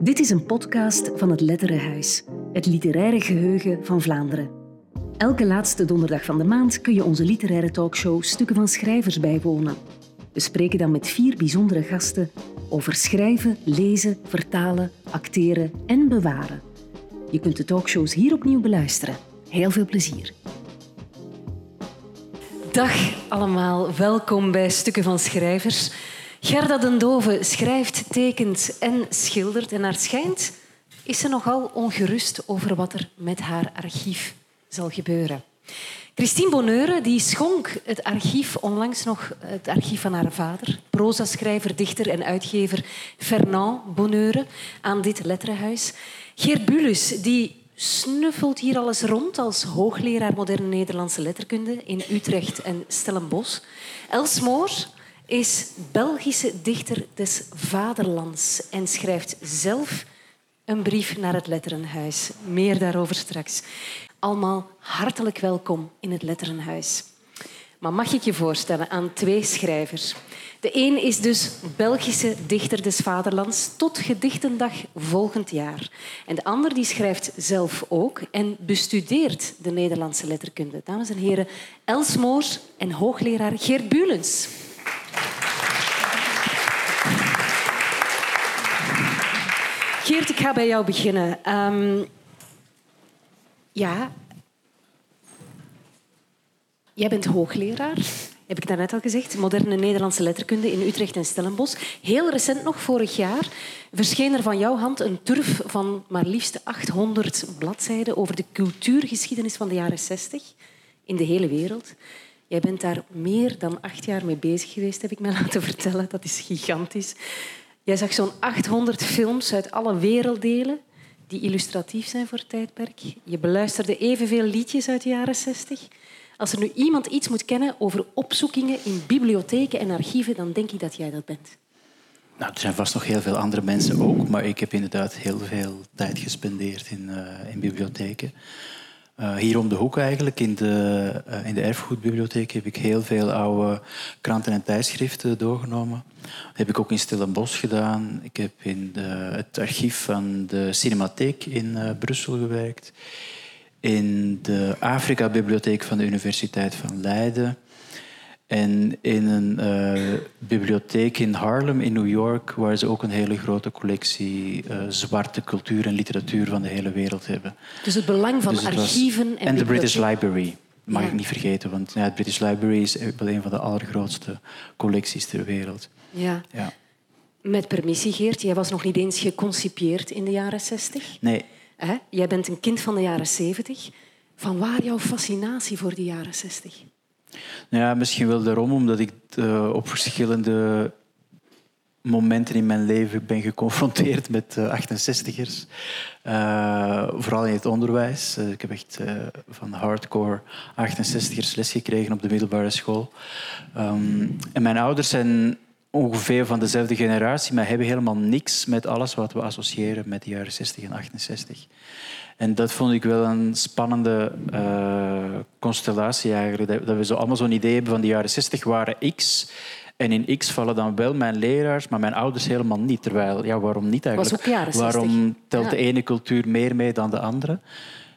Dit is een podcast van het Letterenhuis, het literaire geheugen van Vlaanderen. Elke laatste donderdag van de maand kun je onze literaire talkshow Stukken van Schrijvers bijwonen. We spreken dan met vier bijzondere gasten over schrijven, lezen, vertalen, acteren en bewaren. Je kunt de talkshows hier opnieuw beluisteren. Heel veel plezier. Dag allemaal, welkom bij Stukken van Schrijvers. Gerda den Dove schrijft, tekent en schildert. En naar schijnt is ze nogal ongerust over wat er met haar archief zal gebeuren. Christine Bonneure die schonk het archief onlangs nog het archief van haar vader, proza-schrijver, dichter en uitgever Fernand Bonneure, aan dit letterenhuis. Geert Bulus die snuffelt hier alles rond als hoogleraar moderne Nederlandse letterkunde in Utrecht en Stellenbosch. Els Moor is Belgische dichter des vaderlands en schrijft zelf een brief naar het Letterenhuis. Meer daarover straks. Allemaal hartelijk welkom in het Letterenhuis. Maar mag ik je voorstellen aan twee schrijvers? De een is dus Belgische dichter des vaderlands tot gedichtendag volgend jaar. En de ander die schrijft zelf ook en bestudeert de Nederlandse letterkunde. Dames en heren, Els Moors en hoogleraar Geert Bulens. Geert, ik ga bij jou beginnen. Um, ja, jij bent hoogleraar, heb ik daarnet al gezegd. Moderne Nederlandse letterkunde in Utrecht en Stellenbosch. Heel recent nog, vorig jaar, verscheen er van jouw hand een turf van maar liefst 800 bladzijden over de cultuurgeschiedenis van de jaren 60 in de hele wereld. Jij bent daar meer dan acht jaar mee bezig geweest, heb ik mij laten vertellen. Dat is gigantisch. Jij zag zo'n 800 films uit alle werelddelen die illustratief zijn voor het tijdperk. Je beluisterde evenveel liedjes uit de jaren 60. Als er nu iemand iets moet kennen over opzoekingen in bibliotheken en archieven, dan denk ik dat jij dat bent. Nou, er zijn vast nog heel veel andere mensen ook, maar ik heb inderdaad heel veel tijd gespendeerd in, uh, in bibliotheken. Uh, hier om de hoek eigenlijk, in de, uh, in de erfgoedbibliotheek, heb ik heel veel oude kranten en tijdschriften doorgenomen. Dat heb ik ook in Stellenbosch gedaan. Ik heb in de, het archief van de Cinematheek in uh, Brussel gewerkt. In de Afrika-bibliotheek van de Universiteit van Leiden. En in een uh, bibliotheek in Harlem in New York, waar ze ook een hele grote collectie uh, zwarte cultuur en literatuur van de hele wereld hebben. Dus het belang van Dus het was- archieven en En de British. Library, mag Ja. ik niet vergeten, want ja, het British Library is wel een van de allergrootste collecties ter wereld. Ja. Ja. Met permissie, Geert. Jij was nog niet eens geconcipeerd in de jaren 60. Nee, Hè? Jij bent een kind van de jaren 70. Van waar jouw fascinatie voor de jaren 60? Nou Ja, misschien wel daarom, omdat ik eh, op verschillende momenten in mijn leven ben geconfronteerd met eh, 68ers. Eh, vooral in het onderwijs. Eh, ik heb echt eh, van hardcore 68ers les gekregen op de middelbare school. Ehm, en mijn ouders zijn ongeveer van dezelfde generatie, maar hebben helemaal niks met alles wat we associëren met de jaren 60 en 68. En dat vond ik wel een spannende eh, constellatie eigenlijk. Dat, we zo allemaal zo'n idee hebben van de jaren 60 waren X. En in X vallen dan wel mijn leraars, maar mijn ouders helemaal niet. Terwijl, ja, waarom niet eigenlijk? Was ook jaren 60. Waarom telt Ja. de ene cultuur meer mee dan de andere?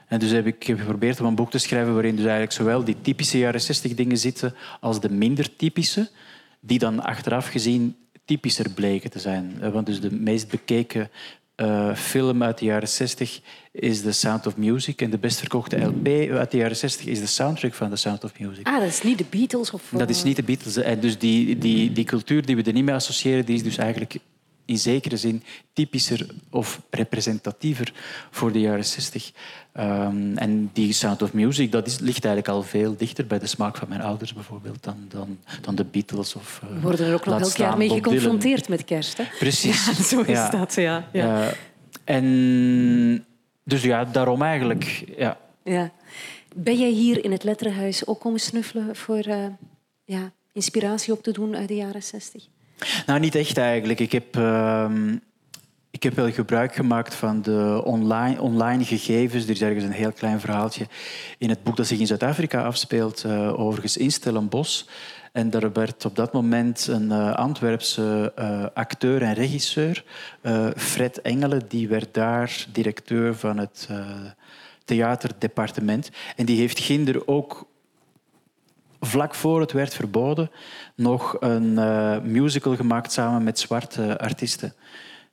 En dus heb ik geprobeerd om een boek te schrijven waarin dus eigenlijk zowel die typische jaren 60 dingen zitten als de minder typische, die dan achteraf gezien typischer bleken te zijn. Eh, Want dus de meest bekeken eh, film uit de jaren 60 is The Sound of Music. En de best verkochte LP uit de jaren 60 is de soundtrack van The Sound of Music. Ah, dat is niet de Beatles of... Dat is eh, niet de Beatles. En dus die, die, die cultuur die we er niet mee associëren, die is dus eigenlijk in zekere zin typischer of representatiever voor de jaren 60. Ehm, en die Sound of Music, dat is, ligt eigenlijk al veel dichter bij de smaak van mijn ouders bijvoorbeeld dan, dan, dan de Beatles. Of, eh, We worden er ook nog elk jaar mee geconfronteerd met kerst. Hè? Precies. Ja, zo is Ja. dat. Ja. Ja. Eh, en dus ja, daarom eigenlijk. Ja. Ja. Ben jij hier in het Letterenhuis ook komen snuffelen voor eh, ja, inspiratie op te doen uit de jaren 60? Nou, niet echt eigenlijk. Ik heb, ehm, ik heb wel gebruik gemaakt van de online, online gegevens. Er is ergens een heel klein verhaaltje in het boek dat zich in Zuid-Afrika afspeelt, eh, overigens in Stellenbosch. En er werd op dat moment een uh, Antwerpse uh, acteur en regisseur, uh, Fred Engelen, die werd daar directeur van het theaterdepartement. En die heeft Ginder ook vlak voor het werd verboden nog een musical gemaakt samen met zwarte artiesten.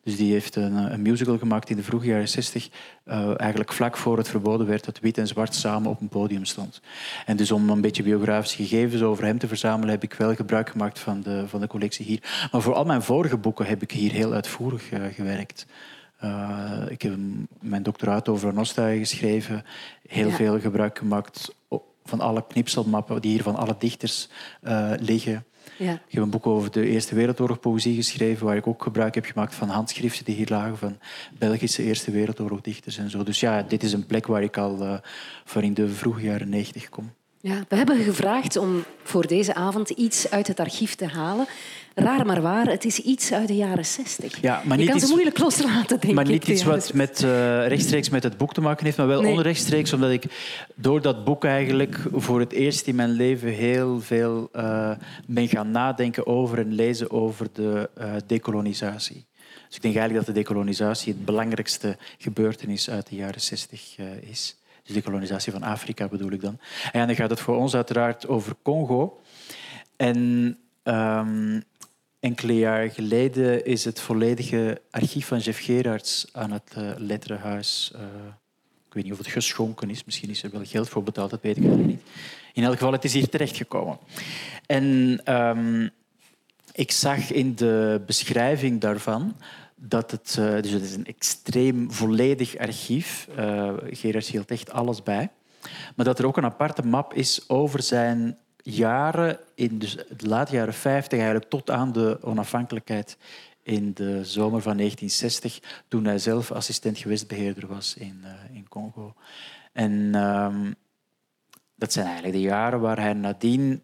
Dus die heeft een, eh, een, musical gemaakt in de vroege jaren 60, uh, eh, eigenlijk vlak voor het verboden werd dat wit en zwart samen op een podium stond. En dus om een beetje biografische gegevens over hem te verzamelen, heb ik wel gebruik gemaakt van de, van de collectie hier. Maar voor al mijn vorige boeken heb ik hier heel uitvoerig uh, gewerkt. Uh, ik heb mijn doctoraat over Nostra geschreven, heel ja. veel gebruik gemaakt van alle knipselmappen die hier van alle dichters liggen. Ja. Ik heb een boek over de Eerste Wereldoorlog poëzie geschreven, waar ik ook gebruik heb gemaakt van handschriften die hier lagen van Belgische Eerste Wereldoorlogdichters en zo. Dus ja, dit is een plek waar ik al uh, van in de vroege jaren negentig kom. Ja, we hebben gevraagd om voor deze avond iets uit het archief te halen. Raar maar waar, het is iets uit de jaren 60. Ja, maar niet Je kan ze moeilijk loslaten, denk maar ik. Maar niet iets wat met, uh, rechtstreeks met het boek te maken heeft, maar wel nee. onrechtstreeks, omdat ik door dat boek eigenlijk voor het eerst in mijn leven heel veel uh, ben gaan nadenken over en lezen over de uh, decolonisatie. Dus ik denk eigenlijk dat de decolonisatie het belangrijkste gebeurtenis uit de jaren 60 is. Dus de kolonisatie van Afrika bedoel ik dan. En dan gaat het voor ons uiteraard over Congo. En um, enkele jaren geleden is het volledige archief van Jeff Gerards aan het uh, Letterenhuis... Uh, ik weet niet of het geschonken is, misschien is er wel geld voor betaald, dat weet ik eigenlijk niet. In elk geval, het is hier terechtgekomen. En um, ik zag in de beschrijving daarvan dat het, uh, dus het is een extreem volledig archief. Uh, Gerard hield echt alles bij. Maar dat er ook een aparte map is over zijn jaren, in dus de late jaren 50, eigenlijk tot aan de onafhankelijkheid in de zomer van 1960, toen hij zelf assistent gewestbeheerder was in, uh, in Congo. En um, dat zijn eigenlijk de jaren waar hij nadien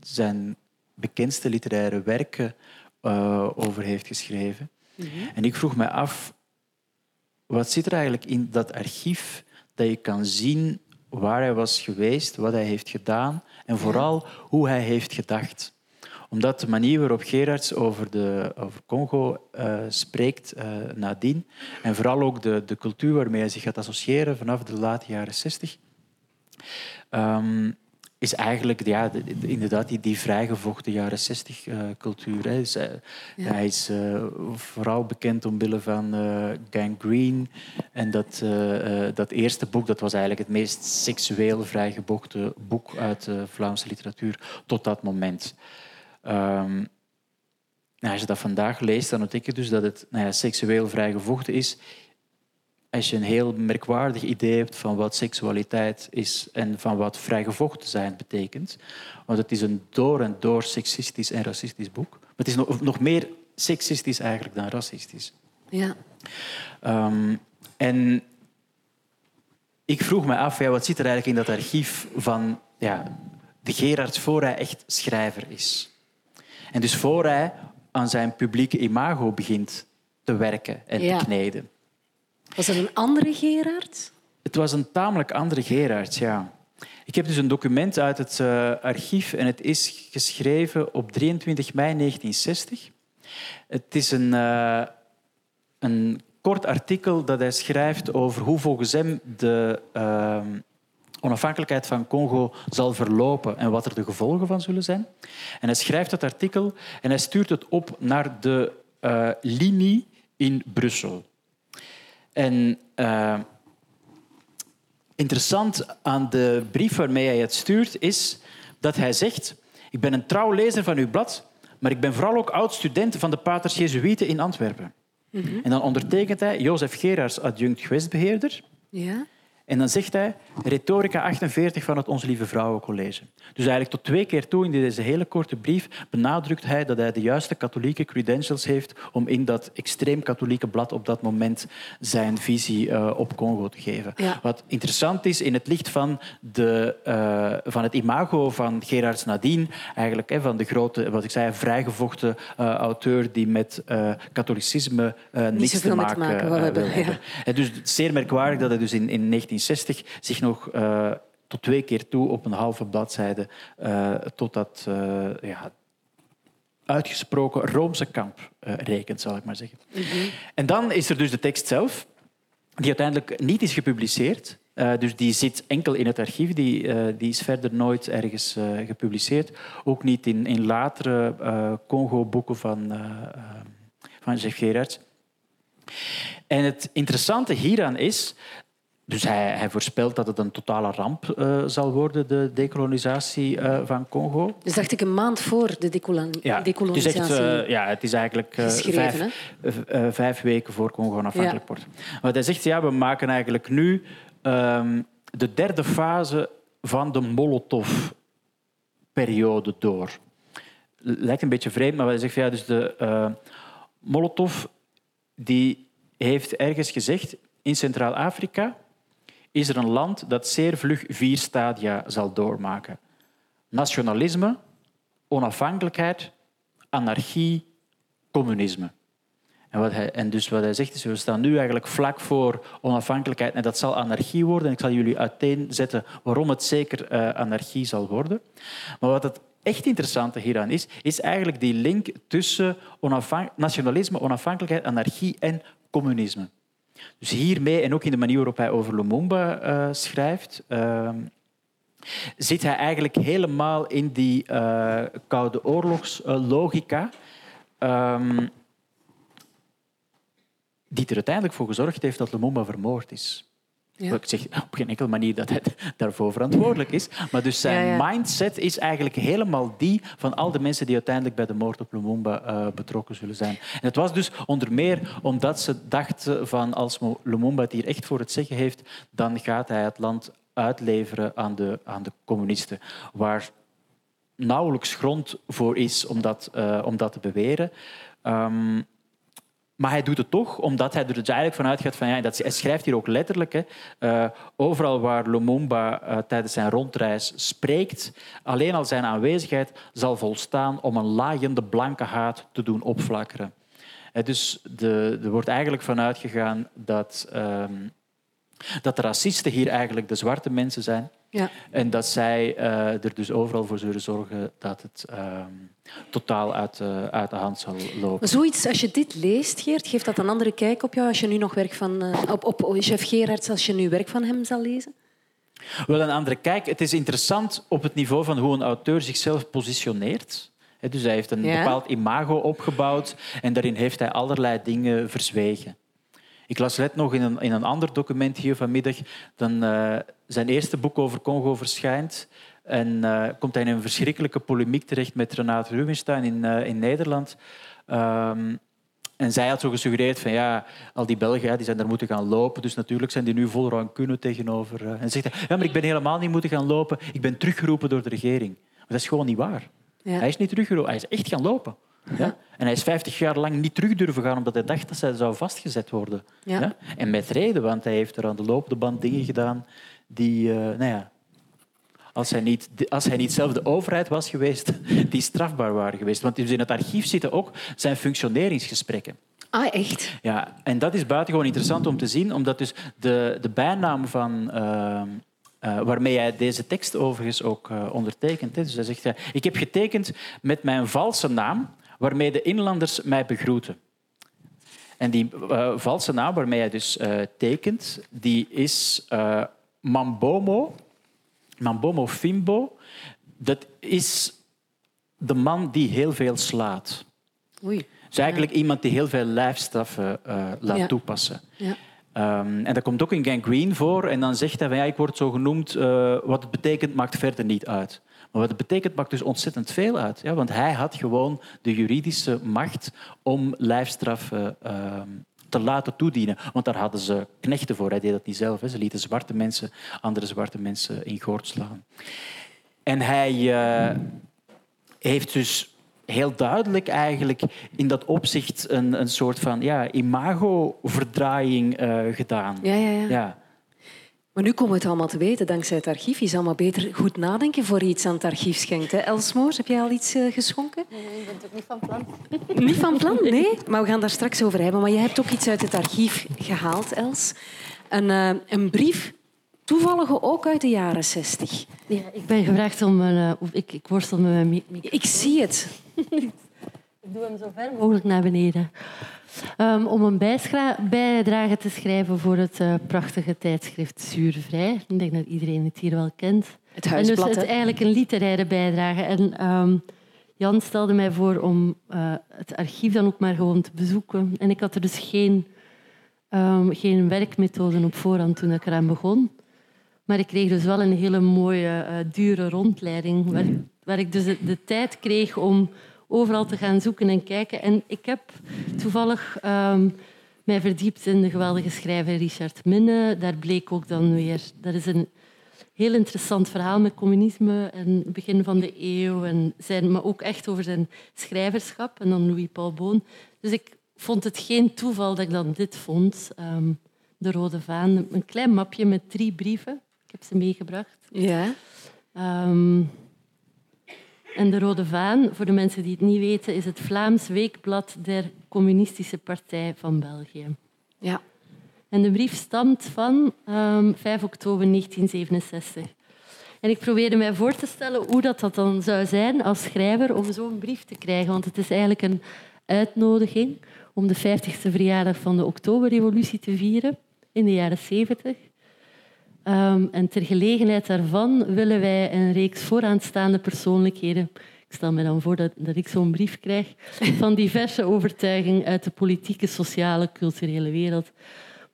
zijn bekendste literaire werken uh, over heeft geschreven. Mm -hmm. En ik vroeg me af, wat zit er eigenlijk in dat archief dat je kan zien waar hij was geweest, wat hij heeft gedaan en vooral hoe hij heeft gedacht? Omdat de manier waarop Gerards over, de, over Congo uh, spreekt uh, nadien, en vooral ook de, de cultuur waarmee hij zich gaat associëren vanaf de late jaren 60, um, is eigenlijk ja, inderdaad die, die vrijgevochten jaren 60 uh, cultuur. Hè. Dus, uh, ja. Hij is uh, vooral bekend omwille van Gang Green. En dat, dat eerste boek dat was eigenlijk het meest seksueel vrijgevochten boek uit de Vlaamse literatuur tot dat moment. Um, nou, als je dat vandaag leest, dan ontdek je dus dat het nou ja, seksueel vrijgevochten is als je een heel merkwaardig idee hebt van wat seksualiteit is en van wat vrijgevochten zijn betekent. Want het is een door en door seksistisch en racistisch boek. Maar het is nog, nog meer seksistisch eigenlijk dan racistisch. Ja. Um, en ik vroeg me af, ja, wat zit er eigenlijk in dat archief van ja, de Gerard voor hij echt schrijver is? En dus voor hij aan zijn publieke imago begint te werken en te kneden. Was dat een andere Gerard? Het was een tamelijk andere Gerard, ja. Ik heb dus een document uit het uh, archief en het is geschreven op 23 mei 1960. Het is een, uh, een kort artikel dat hij schrijft over hoe volgens hem de uh, onafhankelijkheid van Congo zal verlopen en wat er de gevolgen van zullen zijn. En hij schrijft dat artikel en hij stuurt het op naar de linie in Brussel. En uh, interessant aan de brief waarmee hij het stuurt is dat hij zegt: Ik ben een trouw lezer van uw blad, maar ik ben vooral ook oud-student van de Paters Jezuïeten in Antwerpen. Mm -hmm. En dan ondertekent hij Jozef Geraars, adjunct gewestbeheerder. Ja. En dan zegt hij retorica 48 van het Onze Lieve Vrouwencollege. Dus eigenlijk tot twee keer toe in deze hele korte brief benadrukt hij dat hij de juiste katholieke credentials heeft om in dat extreem katholieke blad op dat moment zijn visie uh, op Congo te geven. Ja. Wat interessant is in het licht van, de, uh, van het imago van Gerards Nadine, eigenlijk hè, van de grote, wat ik zei, vrijgevochten uh, auteur die met katholicisme niks te maken, te maken hebben. Ja. Dus het is zeer merkwaardig dat hij dus in, in 19 1960 zich nog uh, tot twee keer toe op een halve bladzijde uh, tot dat ja, uitgesproken Roomse kamp rekent, zal ik maar zeggen. Mhm. En dan is er dus de tekst zelf, die uiteindelijk niet is gepubliceerd. Dus die zit enkel in het archief, die, die is verder nooit ergens gepubliceerd. Ook niet in, in latere Congo-boeken van, van Jeff Gerards. En het interessante hieraan is dus hij, hij, voorspelt dat het een totale ramp uh, zal worden, de decolonisatie uh, van Congo. Dus dacht ik een maand voor de decolonisatie. Het is, echt, uh, ja, het is eigenlijk vijf, vijf, weken voor Congo onafhankelijk ja. wordt. Maar hij zegt, ja, we maken eigenlijk nu um, de derde fase van de Molotov-periode door. Lijkt een beetje vreemd, maar hij zegt, ja, dus de Molotov die heeft ergens gezegd in Centraal-Afrika is er een land dat zeer vlug vier stadia zal doormaken. Nationalisme, onafhankelijkheid, anarchie, communisme. En, wat hij, en dus wat hij zegt is, we staan nu eigenlijk vlak voor onafhankelijkheid en dat zal anarchie worden. Ik zal jullie uiteenzetten waarom het zeker uh, anarchie zal worden. Maar wat het echt interessante hieraan is, is eigenlijk die link tussen nationalisme, onafhankelijkheid, anarchie en communisme. Dus hiermee, en ook in de manier waarop hij over Lumumba uh, schrijft, uh, zit hij eigenlijk helemaal in die uh, Koude Oorlogslogica, um, die er uiteindelijk voor gezorgd heeft dat Lumumba vermoord is. Ja. Ik zeg op geen enkele manier dat hij daarvoor verantwoordelijk is. Maar dus zijn mindset is eigenlijk helemaal die van al de mensen die uiteindelijk bij de moord op Lumumba uh, betrokken zullen zijn. En het was dus onder meer omdat ze dachten van als Lumumba het hier echt voor het zeggen heeft, dan gaat hij het land uitleveren aan de, aan de communisten. Waar nauwelijks grond voor is om dat, uh, om dat te beweren. Um, maar hij doet het toch, omdat hij er dus eigenlijk vanuit gaat van... Ja, dat, hij schrijft hier ook letterlijk. Hè, uh, overal waar Lumumba uh, tijdens zijn rondreis spreekt, alleen al zijn aanwezigheid zal volstaan om een laaiende blanke haat te doen opflakkeren. Uh, dus de, er wordt eigenlijk vanuit gegaan dat, uh, dat de racisten hier eigenlijk de zwarte mensen zijn. Ja. En dat zij uh, er dus overal voor zullen zorgen dat het uh, totaal uit, uh, uit, de hand zal lopen. Maar zoiets, als je dit leest, Geert, geeft dat een andere kijk op jou als je nu nog werk van, op, op chef Gerards, als je nu werk van hem zal lezen? Wel een andere kijk. Het is interessant op het niveau van hoe een auteur zichzelf positioneert. Dus hij heeft een bepaald imago opgebouwd en daarin heeft hij allerlei dingen verzwegen. Ik las net nog in een, in een ander document hier vanmiddag dan uh, zijn eerste boek over Congo verschijnt. En uh, komt hij in een verschrikkelijke polemiek terecht met Renate Rubenstein in, uh, in Nederland. Um, en zij had zo gesuggereerd van ja, al die Belgen die zijn daar moeten gaan lopen, dus natuurlijk zijn die nu vol rancune tegenover. Uh, en zegt hij, ja, maar ik ben helemaal niet moeten gaan lopen, ik ben teruggeroepen door de regering. Maar dat is gewoon niet waar. Ja. Hij is niet teruggeroepen, hij is echt gaan lopen. Ja? En hij is 50 jaar lang niet terug durven gaan omdat hij dacht dat zij zou vastgezet worden. Ja. En met reden, want hij heeft er aan de lopende band dingen gedaan die, uh, nou ja, als hij, niet, als hij niet zelf de overheid was geweest, die strafbaar waren geweest. Want dus in het archief zitten ook zijn functioneringsgesprekken. Ah, echt? Ja, en dat is buitengewoon interessant om te zien, omdat dus de, de bijnaam van... Uh, uh, waarmee hij deze tekst overigens ook uh, ondertekent. Dus hij zegt, ik heb getekend met mijn valse naam, waarmee de inlanders mij begroeten. En die valse naam waarmee hij dus tekent, die is Mambomo, Mambomo Fimbo. Dat is de man die heel veel slaat. Oei. Dus eigenlijk iemand die heel veel lijfstraffen laat ja. toepassen. Ja. Um, en dat komt ook in Gang Green voor. En dan zegt hij van ja, ik word zo genoemd. wat het betekent maakt verder niet uit. Maar wat het betekent maakt dus ontzettend veel uit. Ja? Want hij had gewoon de juridische macht om lijfstraffen uh, te laten toedienen. Want daar hadden ze knechten voor. Hij deed dat niet zelf. Hè. Ze lieten zwarte mensen, andere zwarte mensen in goord slaan. En hij uh, heeft dus heel duidelijk eigenlijk in dat opzicht een, een soort van ja, imagoverdraaiing uh, gedaan. Ja, ja, ja. ja. Maar nu komen we het allemaal te weten dankzij het archief. Je zal maar beter goed nadenken voor je iets aan het archief schenkt. Hè? Elsmoor, heb jij al iets uh, geschonken? Nee, ik ben toch niet van plan. Niet van plan? Nee. Maar we gaan daar straks over hebben. Maar je hebt ook iets uit het archief gehaald, Els. Een, uh, een brief toevallige ook uit de jaren 60. Ja, ik ben gevraagd om een... Uh, ik, ik worstel met mijn microfoon. Ik zie het. ik doe hem zo ver mogelijk naar beneden. Um, om een bijdrage te schrijven voor het uh, prachtige tijdschrift Zuurvrij. Ik denk dat iedereen het hier wel kent. Het huisblad, En dus het is eigenlijk een literaire bijdrage. En um, Jan stelde mij voor om uh, het archief dan ook maar gewoon te bezoeken. En ik had er dus geen, um, geen werkmethoden op voorhand toen ik eraan begon. Maar ik kreeg dus wel een hele mooie, uh, dure rondleiding, waar, waar ik dus de, de, tijd kreeg om overal te gaan zoeken en kijken. En ik heb toevallig um, mij verdiept in de geweldige schrijver Richard Minne. Daar bleek ook dan weer... Dat is een heel interessant verhaal met communisme en begin van de eeuw. En zijn, maar ook echt over zijn schrijverschap. En dan Louis-Paul Boon. Dus ik vond het geen toeval dat ik dan dit vond. Um, de Rode Vaan. Een klein mapje met drie brieven. Ik heb ze meegebracht. Ja. Um, en de Rode Vaan, voor de mensen die het niet weten, is het Vlaams weekblad der Communistische Partij van België. Ja. En de brief stamt van um, 5 oktober 1967. En ik probeerde mij voor te stellen hoe dat, dat dan zou zijn als schrijver om zo'n brief te krijgen. Want het is eigenlijk een uitnodiging om de 50ste verjaardag van de Oktoberrevolutie te vieren in de jaren 70. Um, en ter gelegenheid daarvan willen wij een reeks vooraanstaande persoonlijkheden. Ik stel me dan voor dat, dat ik zo'n brief krijg van diverse overtuigingen uit de politieke, sociale, culturele wereld.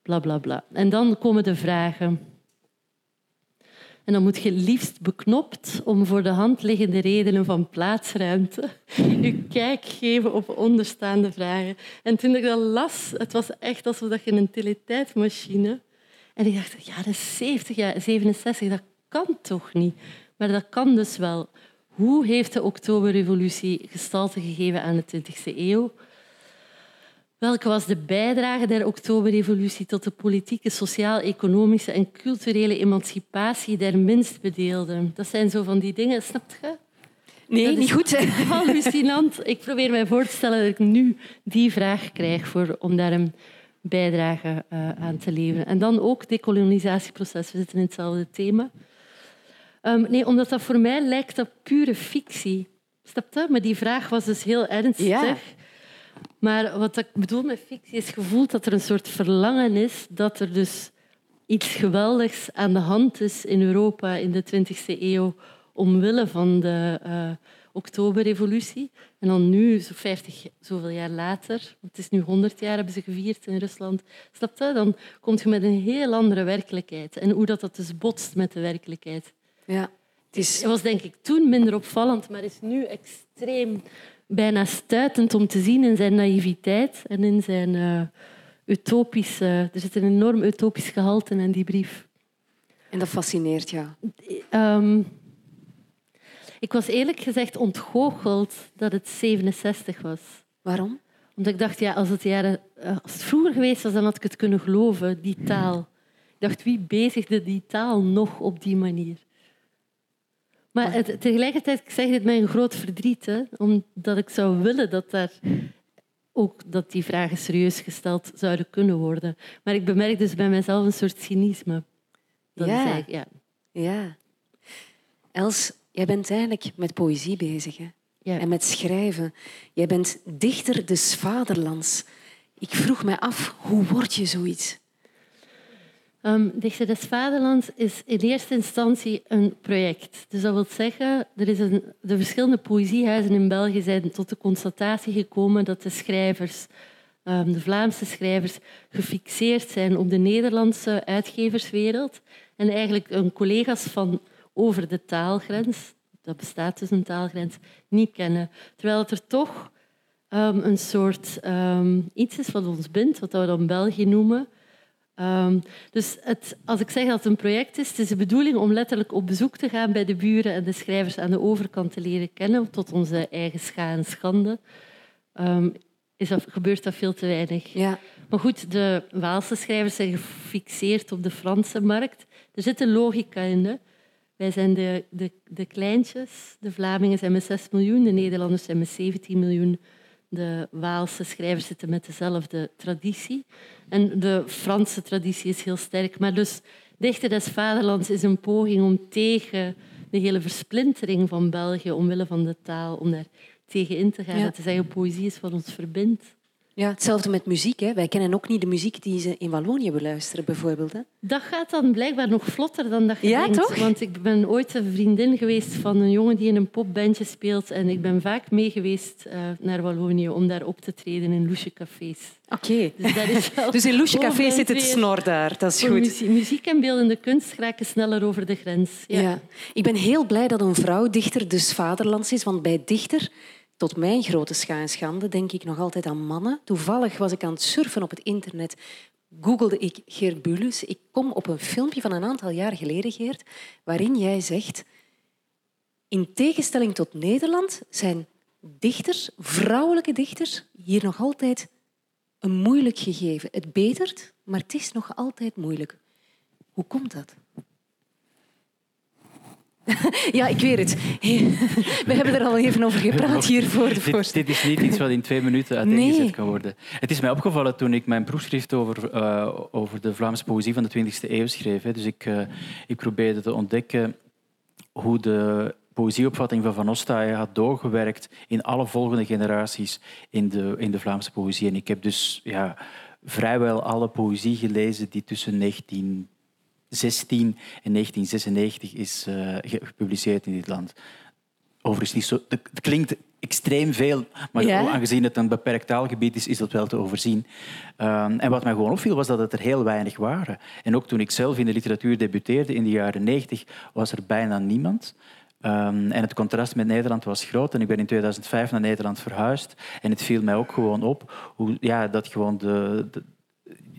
Bla bla bla. En dan komen de vragen. En dan moet je liefst beknopt om voor de hand liggende redenen van plaatsruimte je kijk geven op onderstaande vragen. En toen ik dat las, het was echt alsof je een teletijdmachine en ik dacht, ja, dat is 70 jaar, 67, dat kan toch niet? Maar dat kan dus wel. Hoe heeft de Oktoberrevolutie gestalte gegeven aan de 20e eeuw? Welke was de bijdrage der Oktoberrevolutie tot de politieke, sociaal-economische en culturele emancipatie der minstbedeelden? Dat zijn zo van die dingen, snap je? Nee, niet goed. Hallucinant. Ik probeer mij voor te stellen dat ik nu die vraag krijg voor, om daar een bijdrage uh, aan te leveren. En dan ook decolonisatieproces. We zitten in hetzelfde thema. Um, nee, omdat dat voor mij lijkt dat pure fictie. Snap je? Maar die vraag was dus heel ernstig. Ja. Maar wat ik bedoel met fictie is gevoeld dat er een soort verlangen is dat er dus iets geweldigs aan de hand is in Europa in de 20e eeuw omwille van de uh, Oktoberrevolutie. En dan nu, zo 50, zoveel jaar later, want het is nu 100 jaar hebben ze gevierd in Rusland, snap je? Dan kom je met een heel andere werkelijkheid. En hoe dat, dat dus botst met de werkelijkheid. Ja. Het is... was denk ik toen minder opvallend, maar is nu extreem bijna stuitend om te zien in zijn naïviteit en in zijn uh, utopische... Er zit een enorm utopisch gehalte in die brief. En dat fascineert jou? Um, ik was eerlijk gezegd ontgoocheld dat het 67 was. Waarom? Omdat ik dacht, ja, als het, jaren, eh, als het vroeger geweest was, dan had ik het kunnen geloven, die taal. Ik dacht, wie bezigde die taal nog op die manier? Maar het, tegelijkertijd ik zeg dit met een groot verdriet, hè, omdat ik zou willen dat, daar ook, dat die vragen serieus gesteld zouden kunnen worden. Maar ik bemerk dus bij mezelf een soort cynisme. Dat ja. Ja. ja. Els, Jij bent eigenlijk met poëzie bezig hè? Ja. en met schrijven. Jij bent dichter des vaderlands. Ik vroeg me af, hoe word je zoiets? Um, dichter des vaderlands is in eerste instantie een project. Dus dat wil zeggen, er is een, de verschillende poëziehuizen in België zijn tot de constatatie gekomen dat de schrijvers, um, de Vlaamse schrijvers, gefixeerd zijn op de Nederlandse uitgeverswereld en eigenlijk hun collega's van over de taalgrens, dat bestaat dus een taalgrens, niet kennen. Terwijl het er toch um, een soort um, iets is wat ons bindt, wat we dan België noemen. Um, dus het, als ik zeg dat het een project is, het is de bedoeling om letterlijk op bezoek te gaan bij de buren en de schrijvers aan de overkant te leren kennen, tot onze eigen scha en schande. is dat, gebeurt dat veel te weinig. Ja. Maar goed, de Waalse schrijvers zijn gefixeerd op de Franse markt. Er zit een logica in. Hè? Wij zijn de, de, de kleintjes. De Vlamingen zijn met 6 miljoen, de Nederlanders zijn met 17 miljoen. De Waalse schrijvers zitten met dezelfde traditie. En de Franse traditie is heel sterk. Maar dus Dichter des Vaderlands is een poging om tegen de hele versplintering van België, omwille van de taal, om daar tegen in te gaan. Ja. Dat te zeggen, poëzie is wat ons verbindt. Ja, hetzelfde met muziek. Hè. Wij kennen ook niet de muziek die ze in Wallonië beluisteren, bijvoorbeeld. Hè. Dat gaat dan blijkbaar nog vlotter dan dat je Ja, denkt. toch? Want ik ben ooit een vriendin geweest van een jongen die in een popbandje speelt. En ik ben vaak mee geweest eh, naar Wallonië om daar op te treden in loesje cafés. Oké. Dus, Dus in Loesje over Café en zit het snor daar. Dat is goed. muzie- muziek en beeldende kunst raken sneller over de grens. Ja. Ja. Ik ben heel blij dat een vrouw dichter dus vaderlands is. Want bij dichter, tot mijn grote schande, denk ik nog altijd aan mannen. Toevallig was ik aan het surfen op het internet. Googelde ik Geert Bulus. Ik kom op een filmpje van een aantal jaar geleden, Geert, waarin jij zegt... In tegenstelling tot Nederland zijn dichters, vrouwelijke dichters, hier nog altijd een moeilijk gegeven. Het betert, maar het is nog altijd moeilijk. Hoe komt dat? Ja, ik weet het. We hebben er al even over gepraat hier voor de Dit, dit is niet iets wat in twee minuten uiteengezet Nee. kan worden. Het is mij opgevallen toen ik mijn proefschrift over, eh, over de Vlaamse poëzie van de 20e eeuw schreef. Hè. Dus ik, eh, ik probeerde te ontdekken hoe de poëzieopvatting van Van Ostaaien had doorgewerkt in alle volgende generaties in de, in de Vlaamse poëzie. En ik heb dus ja, vrijwel alle poëzie gelezen die tussen 1916 en 1996 is eh, ge- gepubliceerd in dit land. Overigens niet zo. Het klinkt extreem veel, maar Ja. aangezien het een beperkt taalgebied is, is dat wel te overzien. Ehm, en wat mij gewoon opviel, was dat het er heel weinig waren. En ook toen ik zelf in de literatuur debuteerde in de jaren 90, was er bijna niemand. Ehm, en het contrast met Nederland was groot. En ik ben in 2005 naar Nederland verhuisd. En het viel mij ook gewoon op hoe, ja, dat gewoon de, de,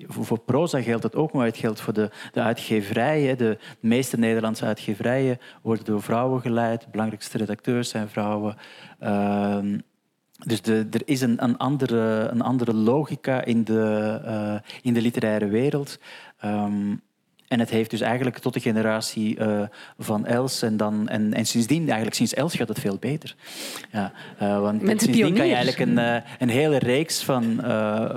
voor proza geldt dat ook, maar het geldt voor de, de uitgeverijen. De meeste Nederlandse uitgeverijen worden door vrouwen geleid. De belangrijkste redacteurs zijn vrouwen. Ehm, dus er is een, een, andere, een andere logica in de, eh, in de literaire wereld. Ehm, en het heeft dus eigenlijk tot de generatie eh, van Els en, dan, en, en sindsdien, eigenlijk sinds Els gaat het veel beter. Ja, eh, want Met sindsdien kan je eigenlijk een, eh, een hele reeks van,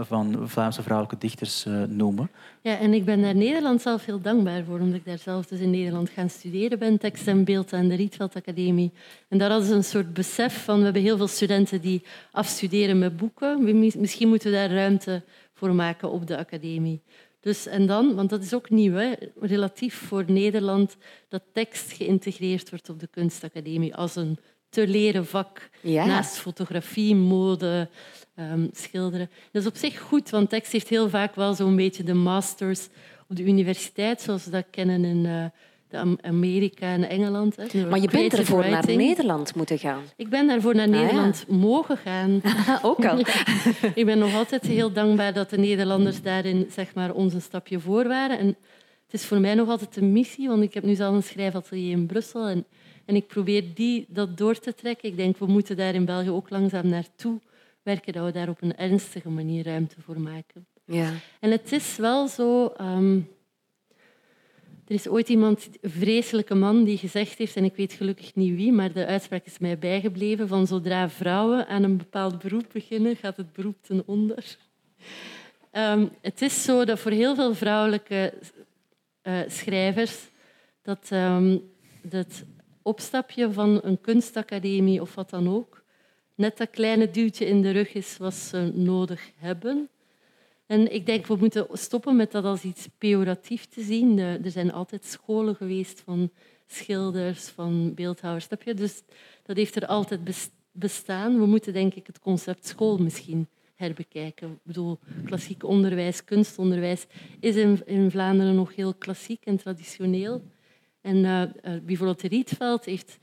van Vlaamse vrouwelijke dichters noemen. Ja, en ik ben daar Nederland zelf heel dankbaar voor, omdat ik daar zelf dus in Nederland gaan studeren ben, tekst en beeld aan de Rietveld Academie. En daar hadden ze een soort besef van, we hebben heel veel studenten die afstuderen met boeken. Misschien moeten we daar ruimte voor maken op de academie. Dus, en dan, want dat is ook nieuw, hè, relatief voor Nederland, dat tekst geïntegreerd wordt op de kunstacademie als een te leren vak Ja. naast fotografie, mode, ehm, schilderen. Dat is op zich goed, want tekst heeft heel vaak wel zo'n beetje de masters op de universiteit, zoals we dat kennen in eh, Amerika en Engeland. Hè. Maar je bent ervoor naar. Nederland moeten gaan. Ik ben daarvoor naar Ah, ja. Nederland mogen gaan. ook al. ik ben nog altijd heel dankbaar dat de Nederlanders daarin zeg maar, ons een stapje voor waren. En het is voor mij nog altijd een missie, want ik heb nu zelf een schrijfatelier in Brussel en, en ik probeer die, dat door te trekken. Ik denk, we moeten daar in België ook langzaam naartoe werken, dat we daar op een ernstige manier ruimte voor maken. Ja. En het is wel zo... ehm, er is ooit iemand, een vreselijke man, die gezegd heeft, en ik weet gelukkig niet wie, maar de uitspraak is mij bijgebleven, van zodra vrouwen aan een bepaald beroep beginnen, gaat het beroep ten onder. Ehm, het is zo dat voor heel veel vrouwelijke eh, schrijvers dat ehm, het opstapje van een kunstacademie of wat dan ook net dat kleine duwtje in de rug is wat ze nodig hebben. En ik denk, we moeten stoppen met dat als iets pejoratief te zien. Er zijn altijd scholen geweest van schilders, van beeldhouwers. Dus dat heeft er altijd bes- bestaan. We moeten denk ik het concept school misschien herbekijken. Ik bedoel, klassiek onderwijs, kunstonderwijs is in, Vlaanderen nog heel klassiek en traditioneel. En eh, bijvoorbeeld Rietveld heeft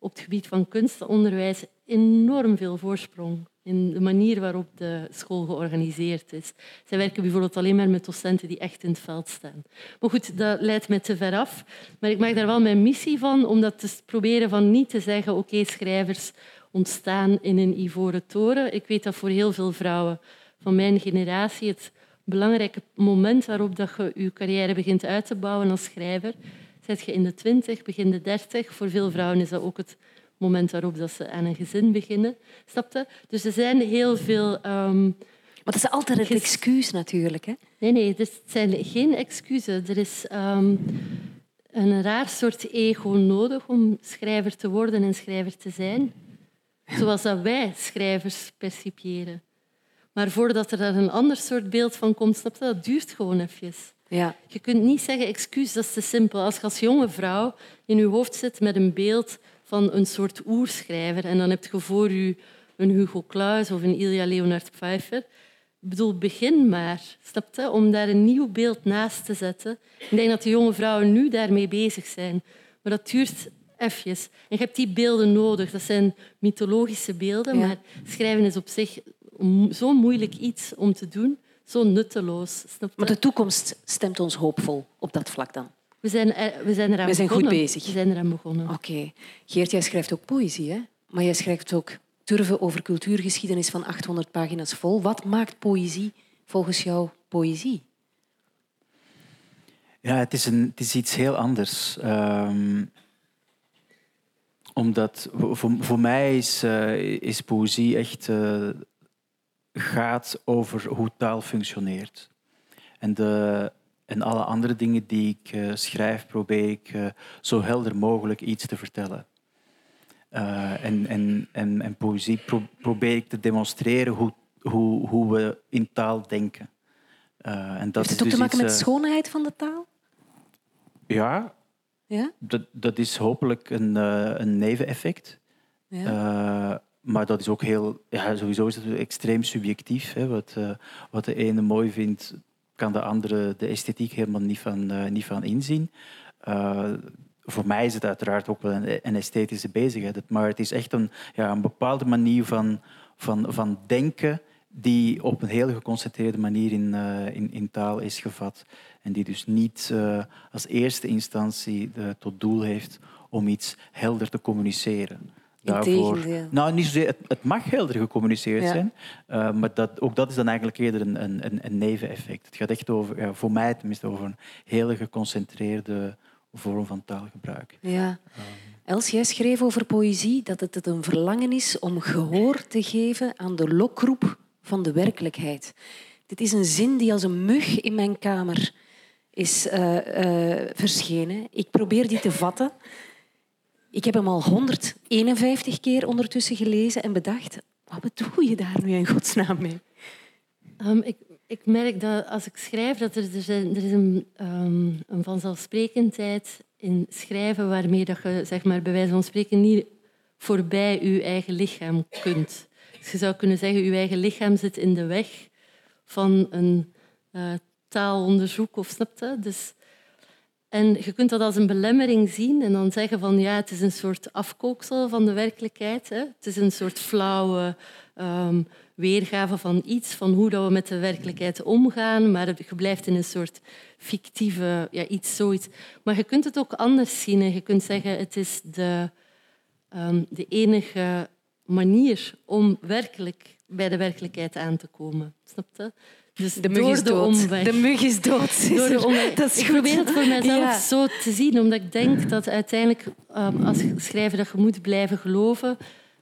op het gebied van kunstonderwijs enorm veel voorsprong in de manier waarop de school georganiseerd is. Zij werken bijvoorbeeld alleen maar met docenten die echt in het veld staan. Maar goed, dat leidt mij te ver af. Maar ik maak daar wel mijn missie van om dat te proberen van niet te zeggen oké, schrijvers ontstaan in een ivoren toren. Ik weet dat voor heel veel vrouwen van mijn generatie het belangrijke moment waarop dat je je carrière begint uit te bouwen als schrijver, zet je in de twintig, begin de dertig. Voor veel vrouwen is dat ook het moment waarop dat ze aan een gezin beginnen. Snapte? Dus er zijn heel veel... ehm, Maar dat is altijd Ges- excuus natuurlijk. Hè? Nee, nee, het zijn geen excuses. Er is ehm, een raar soort ego nodig om schrijver te worden en schrijver te zijn. Zoals dat wij schrijvers percipiëren. Maar voordat er daar een ander soort beeld van komt, snap je, dat duurt gewoon even. Ja. Je kunt niet zeggen, excuus, dat is te simpel. Als je als jonge vrouw in je hoofd zit met een beeld van een soort oerschrijver en dan heb je voor je een Hugo Claus of een Ilja Leonard Pfeiffer. Ik bedoel, begin maar, snap je? Om daar een nieuw beeld naast te zetten. Ik denk dat de jonge vrouwen nu daarmee bezig zijn. Maar dat duurt even. En je hebt die beelden nodig. Dat zijn mythologische beelden, Ja. maar schrijven is op zich zo moeilijk iets om te doen. Zo nutteloos. Maar de toekomst stemt ons hoopvol op dat vlak dan. We zijn, er- we zijn eraan We zijn goed begonnen. bezig. We zijn eraan begonnen. Oké. Geert, jij schrijft ook poëzie, hè? Maar jij schrijft ook turven over cultuurgeschiedenis van 800 pagina's vol. Wat maakt poëzie volgens jou poëzie? Ja, het is, een, het is iets heel anders. Ehm, omdat voor, voor mij is, eh, is poëzie echt eh, gaat over hoe taal functioneert. En, de, en alle andere dingen die ik eh, schrijf, probeer ik eh, zo helder mogelijk iets te vertellen. Eh, en, en, en, en poëzie pro- probeer ik te demonstreren hoe, hoe, hoe we in taal denken. En dat Heeft is het ook dus te maken iets, met de schoonheid van de taal? Ja, Ja? dat, dat is hopelijk een, een neveneffect. ja. Maar dat is ook heel, ja, sowieso is het extreem subjectief. Hè. Wat, eh, wat de ene mooi vindt, kan de andere de esthetiek helemaal niet van, eh, niet van inzien. Eh, voor mij is het uiteraard ook wel een, esthetische bezigheid. Maar het is echt een, ja, een bepaalde manier van, van, van denken die op een heel geconcentreerde manier in, in, in taal is gevat. En die dus niet als eerste instantie eh, tot doel heeft om iets helder te communiceren. Nou, niet zozeer, het, het mag helder gecommuniceerd Ja. zijn, eh, maar dat, ook dat is dan eigenlijk eerder een, een, een- een neveneffect. Het gaat echt over, ja, voor mij tenminste, over een hele geconcentreerde vorm van taalgebruik. Ja. Els, jij schreef over poëzie dat het een verlangen is om gehoor te geven aan de lokroep van de werkelijkheid. Dit is een zin die als een mug in mijn kamer is eh, eh, verschenen. Ik probeer die te vatten. Ik heb hem al 151 keer ondertussen gelezen en bedacht, wat bedoel je daar nu in godsnaam mee? Ehm, ik, ik merk dat als ik schrijf, dat er, er, er is een, ehm, een vanzelfsprekendheid in schrijven waarmee dat je zeg maar, bij wijze van spreken niet voorbij je eigen lichaam kunt. Dus je zou kunnen zeggen, je eigen lichaam zit in de weg van een eh, taalonderzoek, of snap je? Dus, en je kunt dat als een belemmering zien en dan zeggen van ja, het is een soort afkooksel van de werkelijkheid. Hè? Het is een soort flauwe ehm, weergave van iets, van hoe dat we met de werkelijkheid omgaan, maar je blijft in een soort fictieve, ja, iets, zoiets. Maar je kunt het ook anders zien en je kunt zeggen het is de, ehm, de enige manier om werkelijk bij de werkelijkheid aan te komen. Snap je? Dus De mug door is de dood. omweg. De mug is dood. Door de omweg. Dat is ik probeer het voor mezelf Ja. zo te zien, omdat ik denk dat uiteindelijk, ehm, als schrijver, dat je moet blijven geloven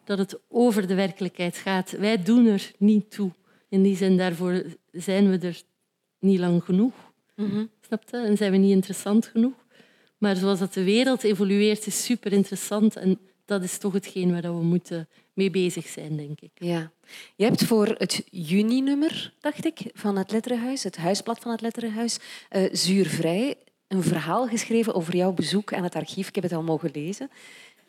dat het over de werkelijkheid gaat. Wij doen er niet toe. In die zin, daarvoor zijn we er niet lang genoeg. Mhm. Snap je? En zijn we niet interessant genoeg. Maar zoals dat de wereld evolueert, is super interessant. En dat is toch hetgeen waar we moeten mee bezig zijn, denk ik. Ja. Je hebt voor het juni-nummer, dacht ik, van het Letterenhuis, het huisblad van het Letterenhuis, eh, Zuurvrij, een verhaal geschreven over jouw bezoek aan het archief. Ik heb het al mogen lezen.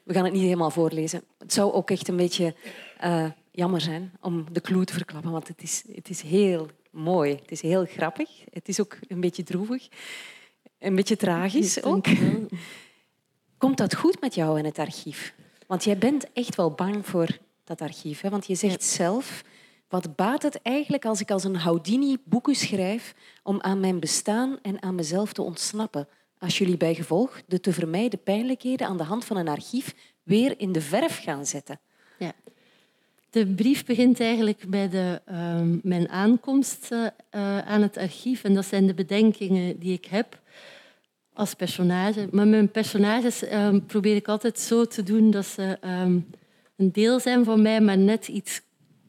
We gaan het niet helemaal voorlezen. Het zou ook echt een beetje eh, jammer zijn om de clue te verklappen, want het is, het is heel mooi. Het is heel grappig. Het is ook een beetje droevig. Een beetje tragisch ook. Komt dat goed met jou in het archief? Want jij bent echt wel bang voor dat archief. Hè? Want je zegt zelf, wat baat het eigenlijk als ik als een Houdini boeken schrijf om aan mijn bestaan en aan mezelf te ontsnappen? Als jullie bij gevolg de te vermijden pijnlijkheden aan de hand van een archief weer in de verf gaan zetten. Ja. De brief begint eigenlijk bij de, ehm, mijn aankomst eh, eh, aan het archief. En dat zijn de bedenkingen die ik heb als personage. Maar mijn personages ehm, probeer ik altijd zo te doen dat ze ehm, een deel zijn van mij, maar net iets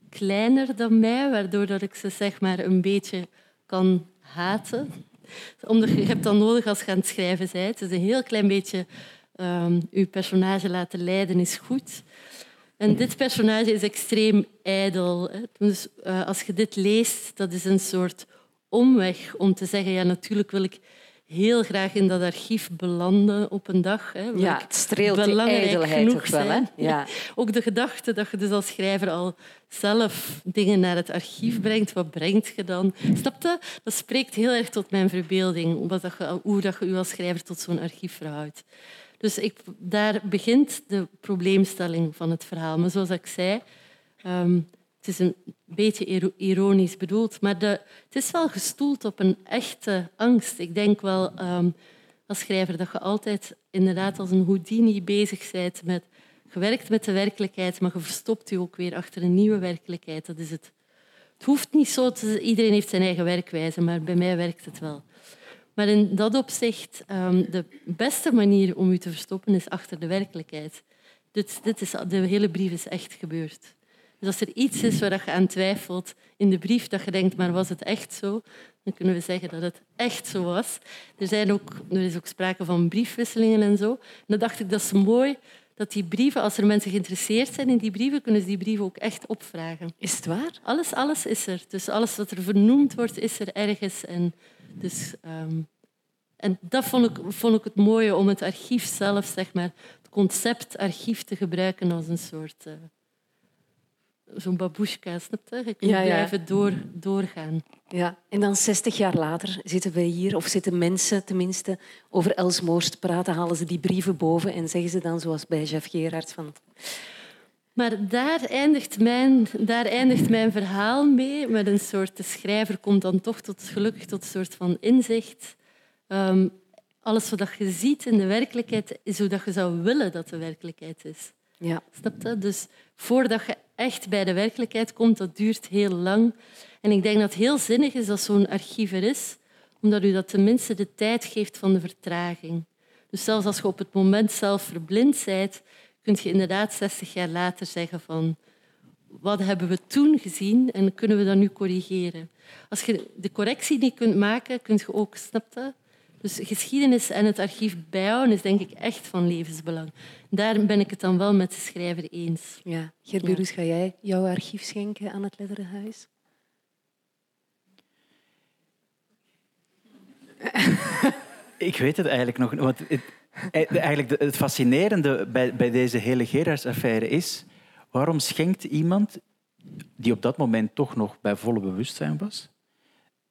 kleiner dan mij, waardoor dat ik ze zeg maar, een beetje kan haten. Omdat je, hebt dat nodig als je aan het schrijven bent. Dus een heel klein beetje um, je personage laten leiden is goed. En dit personage is extreem ijdel. Dus uh, als je dit leest, dat is een soort omweg om te zeggen, ja, natuurlijk wil ik heel graag in dat archief belanden op een dag. Hè, ja, het streelt die ijdelheid toch wel. Hè? Ja. Ook de gedachte dat je dus als schrijver al zelf dingen naar het archief brengt. Wat brengt je dan? Snap je? Dat spreekt heel erg tot mijn verbeelding. Wat dat je, hoe dat je je als schrijver tot zo'n archief verhoudt. Dus ik, daar begint de probleemstelling van het verhaal. Maar zoals ik zei, um, het is een beetje ironisch bedoeld, maar het is wel gestoeld op een echte angst. Ik denk wel um, als schrijver dat je altijd inderdaad als een Houdini bezig bent met gewerkt met de werkelijkheid, maar je verstopt je ook weer achter een nieuwe werkelijkheid. Dat is het. Het hoeft niet zo, te, iedereen heeft zijn eigen werkwijze, maar bij mij werkt het wel. Maar in dat opzicht, um, de beste manier om je te verstoppen is achter de werkelijkheid. Dit, dit is, de hele brief is echt gebeurd. Dus als er iets is waar je aan twijfelt in de brief, dat je denkt, maar was het echt zo? Dan kunnen we zeggen dat het echt zo was. Er, zijn ook, er is ook sprake van briefwisselingen en zo. En dan dacht ik, dat is mooi dat die brieven, als er mensen geïnteresseerd zijn in die brieven, kunnen ze die brieven ook echt opvragen. Is het waar? Alles, alles is er. Dus alles wat er vernoemd wordt, is er ergens. En, dus, um, en dat vond ik, vond ik het mooie om het archief zelf, zeg maar, het concept archief te gebruiken als een soort... Uh, zo'n babushka, snap je? Je kunt blijven door, doorgaan. Ja, en dan 60 jaar later zitten we hier, of zitten mensen tenminste, over Els te praten, halen ze die brieven boven en zeggen ze dan, zoals bij Jeff Gerards, van... Maar daar eindigt, mijn, daar eindigt mijn verhaal mee, met een soort... De schrijver komt dan toch tot, gelukkig tot een soort van inzicht. Um, alles wat je ziet in de werkelijkheid is hoe dat je zou willen dat de werkelijkheid is. Ja. Snap je? Dus voordat je echt bij de werkelijkheid komt, dat duurt heel lang. En ik denk dat het heel zinnig is dat zo'n archief er is, omdat u dat tenminste de tijd geeft van de vertraging. Dus zelfs als je op het moment zelf verblind bent, kun je inderdaad 60 jaar later zeggen van wat hebben we toen gezien en kunnen we dat nu corrigeren. Als je de correctie niet kunt maken, kun je ook, snap dus geschiedenis en het archief bijhouden is denk ik echt van levensbelang. Daar ben ik het dan wel met de schrijver eens. Ja. Gerburus, ja. ga jij jouw archief schenken aan het Letterenhuis? ik weet het eigenlijk nog niet. Want het, eh, eigenlijk het fascinerende bij, bij deze hele Gerards-affaire is... Waarom schenkt iemand die op dat moment toch nog bij volle bewustzijn was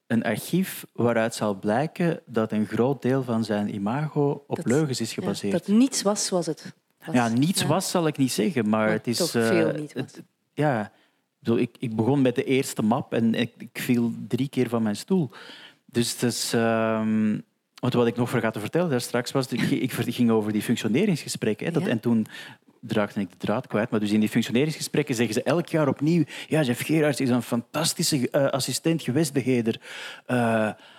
een archief waaruit zal blijken dat een groot deel van zijn imago op leugens is gebaseerd. dat niets was zoals het was. Ja, niets was zal ik niet zeggen, maar, het is... Toch veel uh, niet was. Het, ja, ik, ik begon met de eerste map en ik, ik viel drie keer van mijn stoel. Dus het is... Uh, wat ik nog vergat te vertellen daar straks was, ik, ik ging over die functioneringsgesprekken. Hè, dat, En toen draagde ik de draad kwijt. Maar dus in die functioneringsgesprekken zeggen ze elk jaar opnieuw... Ja, Jeff Gerards is een fantastische uh, assistent gewestbeheerder. Uh,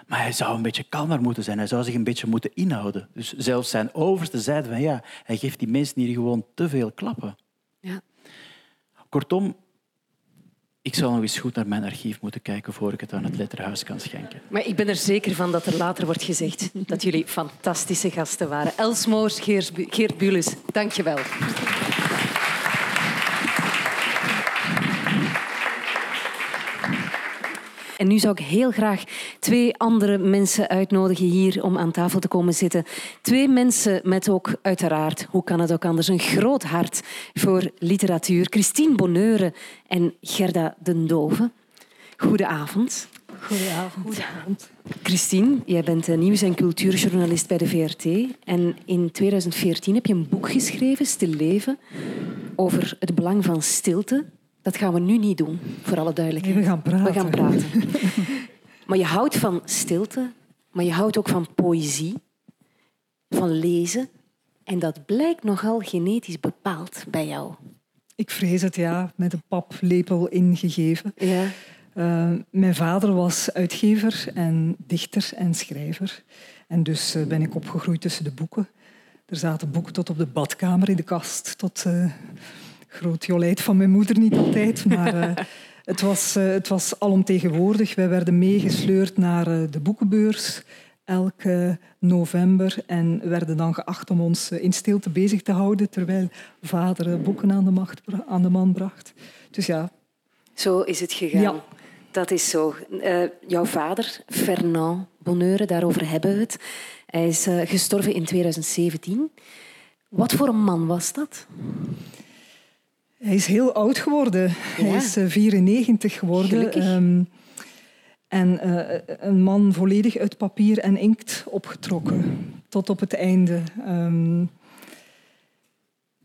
maar hij zou een beetje kalmer moeten zijn. Hij zou zich een beetje moeten inhouden. Dus zelfs zijn overste zeiden van... Ja, hij geeft die mensen hier gewoon te veel klappen. Ja. Kortom, ik zal nog eens goed naar mijn archief moeten kijken voor ik het aan het letterhuis kan schenken. Maar ik ben er zeker van dat er later wordt gezegd dat jullie fantastische gasten waren. Els Moors, Geert Bulus, dank je wel. En nu zou ik heel graag twee andere mensen uitnodigen hier om aan tafel te komen zitten. Twee mensen met ook uiteraard, hoe kan het ook anders, een groot hart voor literatuur. Christine Bonneure en Gerda den Dove. Goedenavond. Goedenavond. Goedenavond. Christine, jij bent nieuws- en cultuurjournalist bij de VRT. En in 2014 heb je een boek geschreven, Stil Leven, over het belang van stilte dat gaan we nu niet doen, voor alle duidelijkheid. we gaan praten. We gaan praten. maar je houdt van stilte, maar je houdt ook van poëzie, van lezen. En dat blijkt nogal genetisch bepaald bij jou. Ik vrees het, ja. Met een paplepel ingegeven. Ja. Uh, mijn vader was uitgever en dichter en schrijver. En dus uh, ben ik opgegroeid tussen de boeken. Er zaten boeken tot op de badkamer in de kast, tot... Uh, groot jolijt van mijn moeder niet altijd, maar uh, Het was, uh, het was alomtegenwoordig. Wij werden meegesleurd naar uh, de boekenbeurs elke november en werden dan geacht om ons in stilte bezig te houden terwijl vader boeken aan de, macht, aan de man bracht. Dus ja. Zo is het gegaan. Ja. Dat is zo. Uh, jouw vader, Fernand Bonneure, daarover hebben we het. Hij is uh, gestorven in 2017. Wat voor een man was dat? Hij is heel oud geworden. Ja. Hij is uh, 94 geworden. Um, en een man volledig uit papier en inkt opgetrokken. Tot op het einde. Um,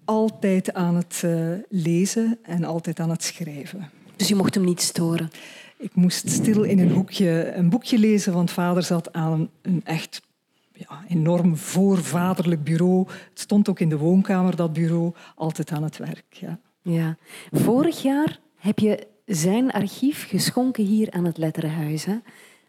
altijd aan het lezen en altijd aan het schrijven. Dus je mocht hem niet storen? Ik moest stil in een hoekje een boekje lezen, want vader zat aan een echt ja, enorm voorvaderlijk bureau. Het stond ook in de woonkamer, dat bureau, altijd aan het werk. Ja. Ja. Vorig jaar heb je zijn archief geschonken hier aan het Letterenhuis. Hè?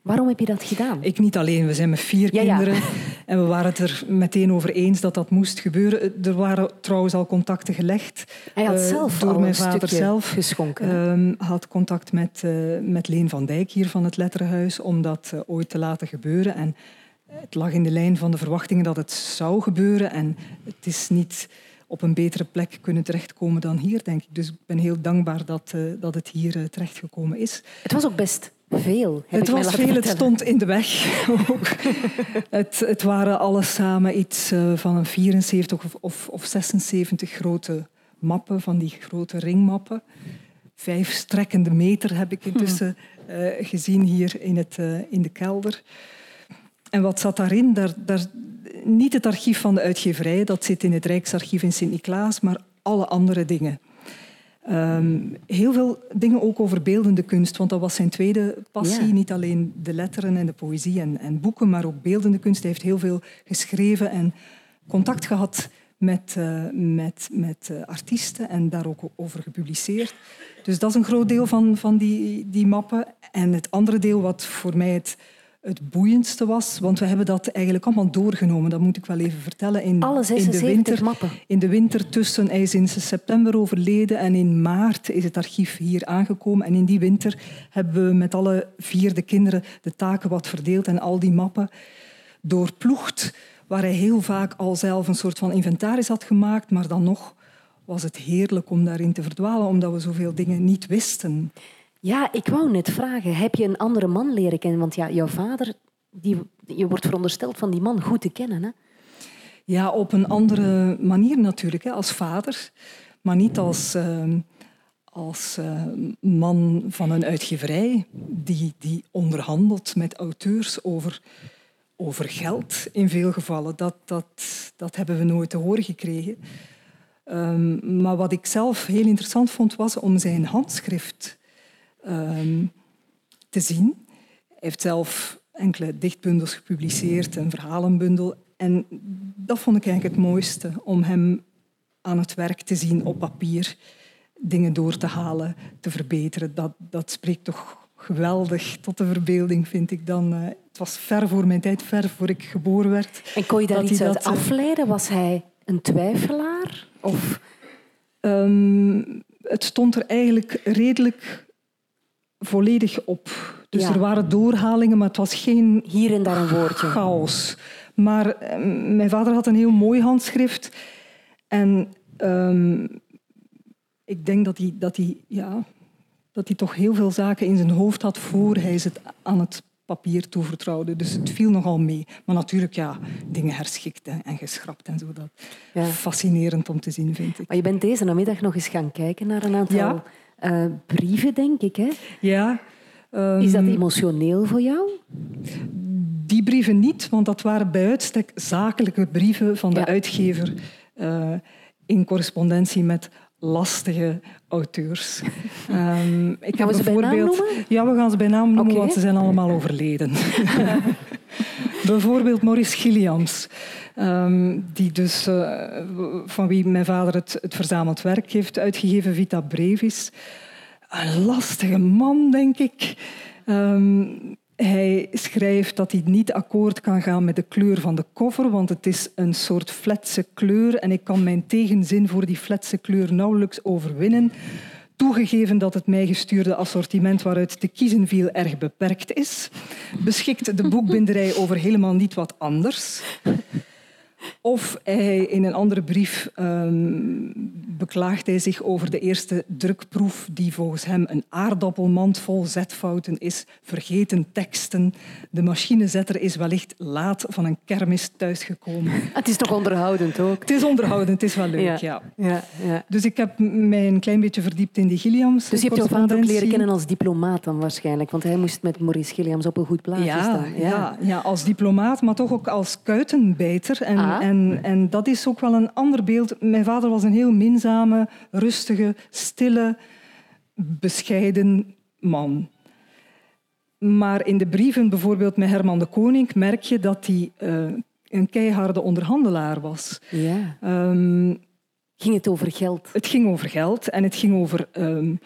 Waarom heb je dat gedaan? Ik niet alleen. We zijn met vier kinderen. En we waren het er meteen over eens dat dat moest gebeuren. Er waren trouwens al contacten gelegd. Hij had eh, zelf door mijn vader zelf geschonken. Uh, had contact met, uh, met Leen van Dijk hier van het Letterenhuis om dat ooit te laten gebeuren. En het lag in de lijn van de verwachtingen dat het zou gebeuren. En het is niet op een betere plek kunnen terechtkomen dan hier, denk ik. Dus ik ben heel dankbaar dat, dat het hier terechtgekomen is. Het was ook best veel. het was veel, het stond in de weg. het, het, waren alles samen iets uh, van een 74 of, of, of 76 grote mappen, van die grote ringmappen. Vijf strekkende meter heb ik intussen uh, gezien hier in, het, in de kelder. En wat zat daarin? Daar, daar, niet het archief van de uitgeverij, dat zit in het Rijksarchief in Sint-Niklaas, maar alle andere dingen. Um, heel veel dingen ook over beeldende kunst, want dat was zijn tweede passie. Ja. Niet alleen de letteren en de poëzie en, en, boeken, maar ook beeldende kunst. Hij heeft heel veel geschreven en contact gehad met, uh, met, met uh, artiesten en daar ook over gepubliceerd. Dus dat is een groot deel van, van die, die mappen. En het andere deel, wat voor mij het het boeiendste was, want we hebben dat eigenlijk allemaal doorgenomen. Dat moet ik wel even vertellen. In, in de winter, mappen. In de winter tussen, hij is in september overleden en in maart is het archief hier aangekomen. En in die winter hebben we met alle vier de kinderen de taken wat verdeeld en al die mappen doorploegd, waar hij heel vaak al zelf een soort van inventaris had gemaakt, maar dan nog was het heerlijk om daarin te verdwalen, omdat we zoveel dingen niet wisten. Ja, ik wou net vragen, heb je een andere man leren kennen? Want ja, jouw vader, die, je wordt verondersteld van die man goed te kennen. Hè? Ja, op een andere manier natuurlijk, hè, als vader. Maar niet als, uh, als uh, man van een uitgeverij die, die onderhandelt met auteurs over, over geld in veel gevallen. Dat, dat, dat hebben we nooit te horen gekregen. Um, maar wat ik zelf heel interessant vond, was om zijn handschrift um, te zien. Hij heeft zelf enkele dichtbundels gepubliceerd, een verhalenbundel. En dat vond ik eigenlijk het mooiste, om hem aan het werk te zien op papier, dingen door te halen, te verbeteren. Dat, dat spreekt toch geweldig tot de verbeelding, vind ik dan. Uh, het was ver voor mijn tijd, ver voor ik geboren werd. En kon je daar iets uit dat, eh, afleiden? Was hij een twijfelaar? Of... Um, het stond er eigenlijk redelijk volledig op. Dus er waren doorhalingen, maar het was geen... Hier en daar een woordje. Chaos. Maar eh, mijn vader had een heel mooi handschrift. En um, ik denk dat hij, dat, hij, ja, dat hij toch heel veel zaken in zijn hoofd had voor hij ze aan het papier toevertrouwde. Dus het viel nogal mee. Maar natuurlijk, ja, dingen herschikt en geschrapt en zo. Dat ja. fascinerend om te zien, vind ik. Maar je bent deze namiddag nog eens gaan kijken naar een aantal... Ja uh, brieven, denk ik. Hè? Ja. Um, Is dat ehm, emotioneel voor jou? Die brieven niet, want dat waren bij uitstek zakelijke brieven van de ja. uitgever uh, in correspondentie met lastige auteurs. Um, ik gaan we ze bijvoorbeeld... bij naam noemen? Ja, we gaan ze bij naam noemen, okay. want ze zijn allemaal overleden. bijvoorbeeld Maurice Gilliams. Um, die dus, uh, van wie mijn vader het, het verzameld werk heeft uitgegeven, Vita Brevis. Een lastige man, denk ik. Um, hij schrijft dat hij niet akkoord kan gaan met de kleur van de cover, want het is een soort fletse kleur en ik kan mijn tegenzin voor die fletse kleur nauwelijks overwinnen. Toegegeven dat het mij gestuurde assortiment waaruit te kiezen viel erg beperkt is, beschikt de boekbinderij over helemaal niet wat anders. Of hij in een andere brief um, beklaagt hij zich over de eerste drukproef die volgens hem een aardappelmand vol zetfouten is, vergeten teksten. De machinezetter is wellicht laat van een kermis thuisgekomen. Het is toch onderhoudend ook? Het is onderhoudend, het is wel leuk, ja. ja. ja, Dus ik heb mij een klein beetje verdiept in die Gilliams. Dus je hebt jouw vader ook leren kennen als diplomaat dan waarschijnlijk, want hij moest met Maurice Gilliams op een goed plaatje staan. Ja. Ja, ja, als diplomaat, maar toch ook als kuitenbijter. En, ah. En, en dat is ook wel een ander beeld. Mijn vader was een heel minzame, rustige, stille, bescheiden man. Maar in de brieven, bijvoorbeeld met Herman de Koning, merk je dat hij uh, een keiharde onderhandelaar was. Ja. Um, ging het over geld? Het ging over geld en het ging over... Um,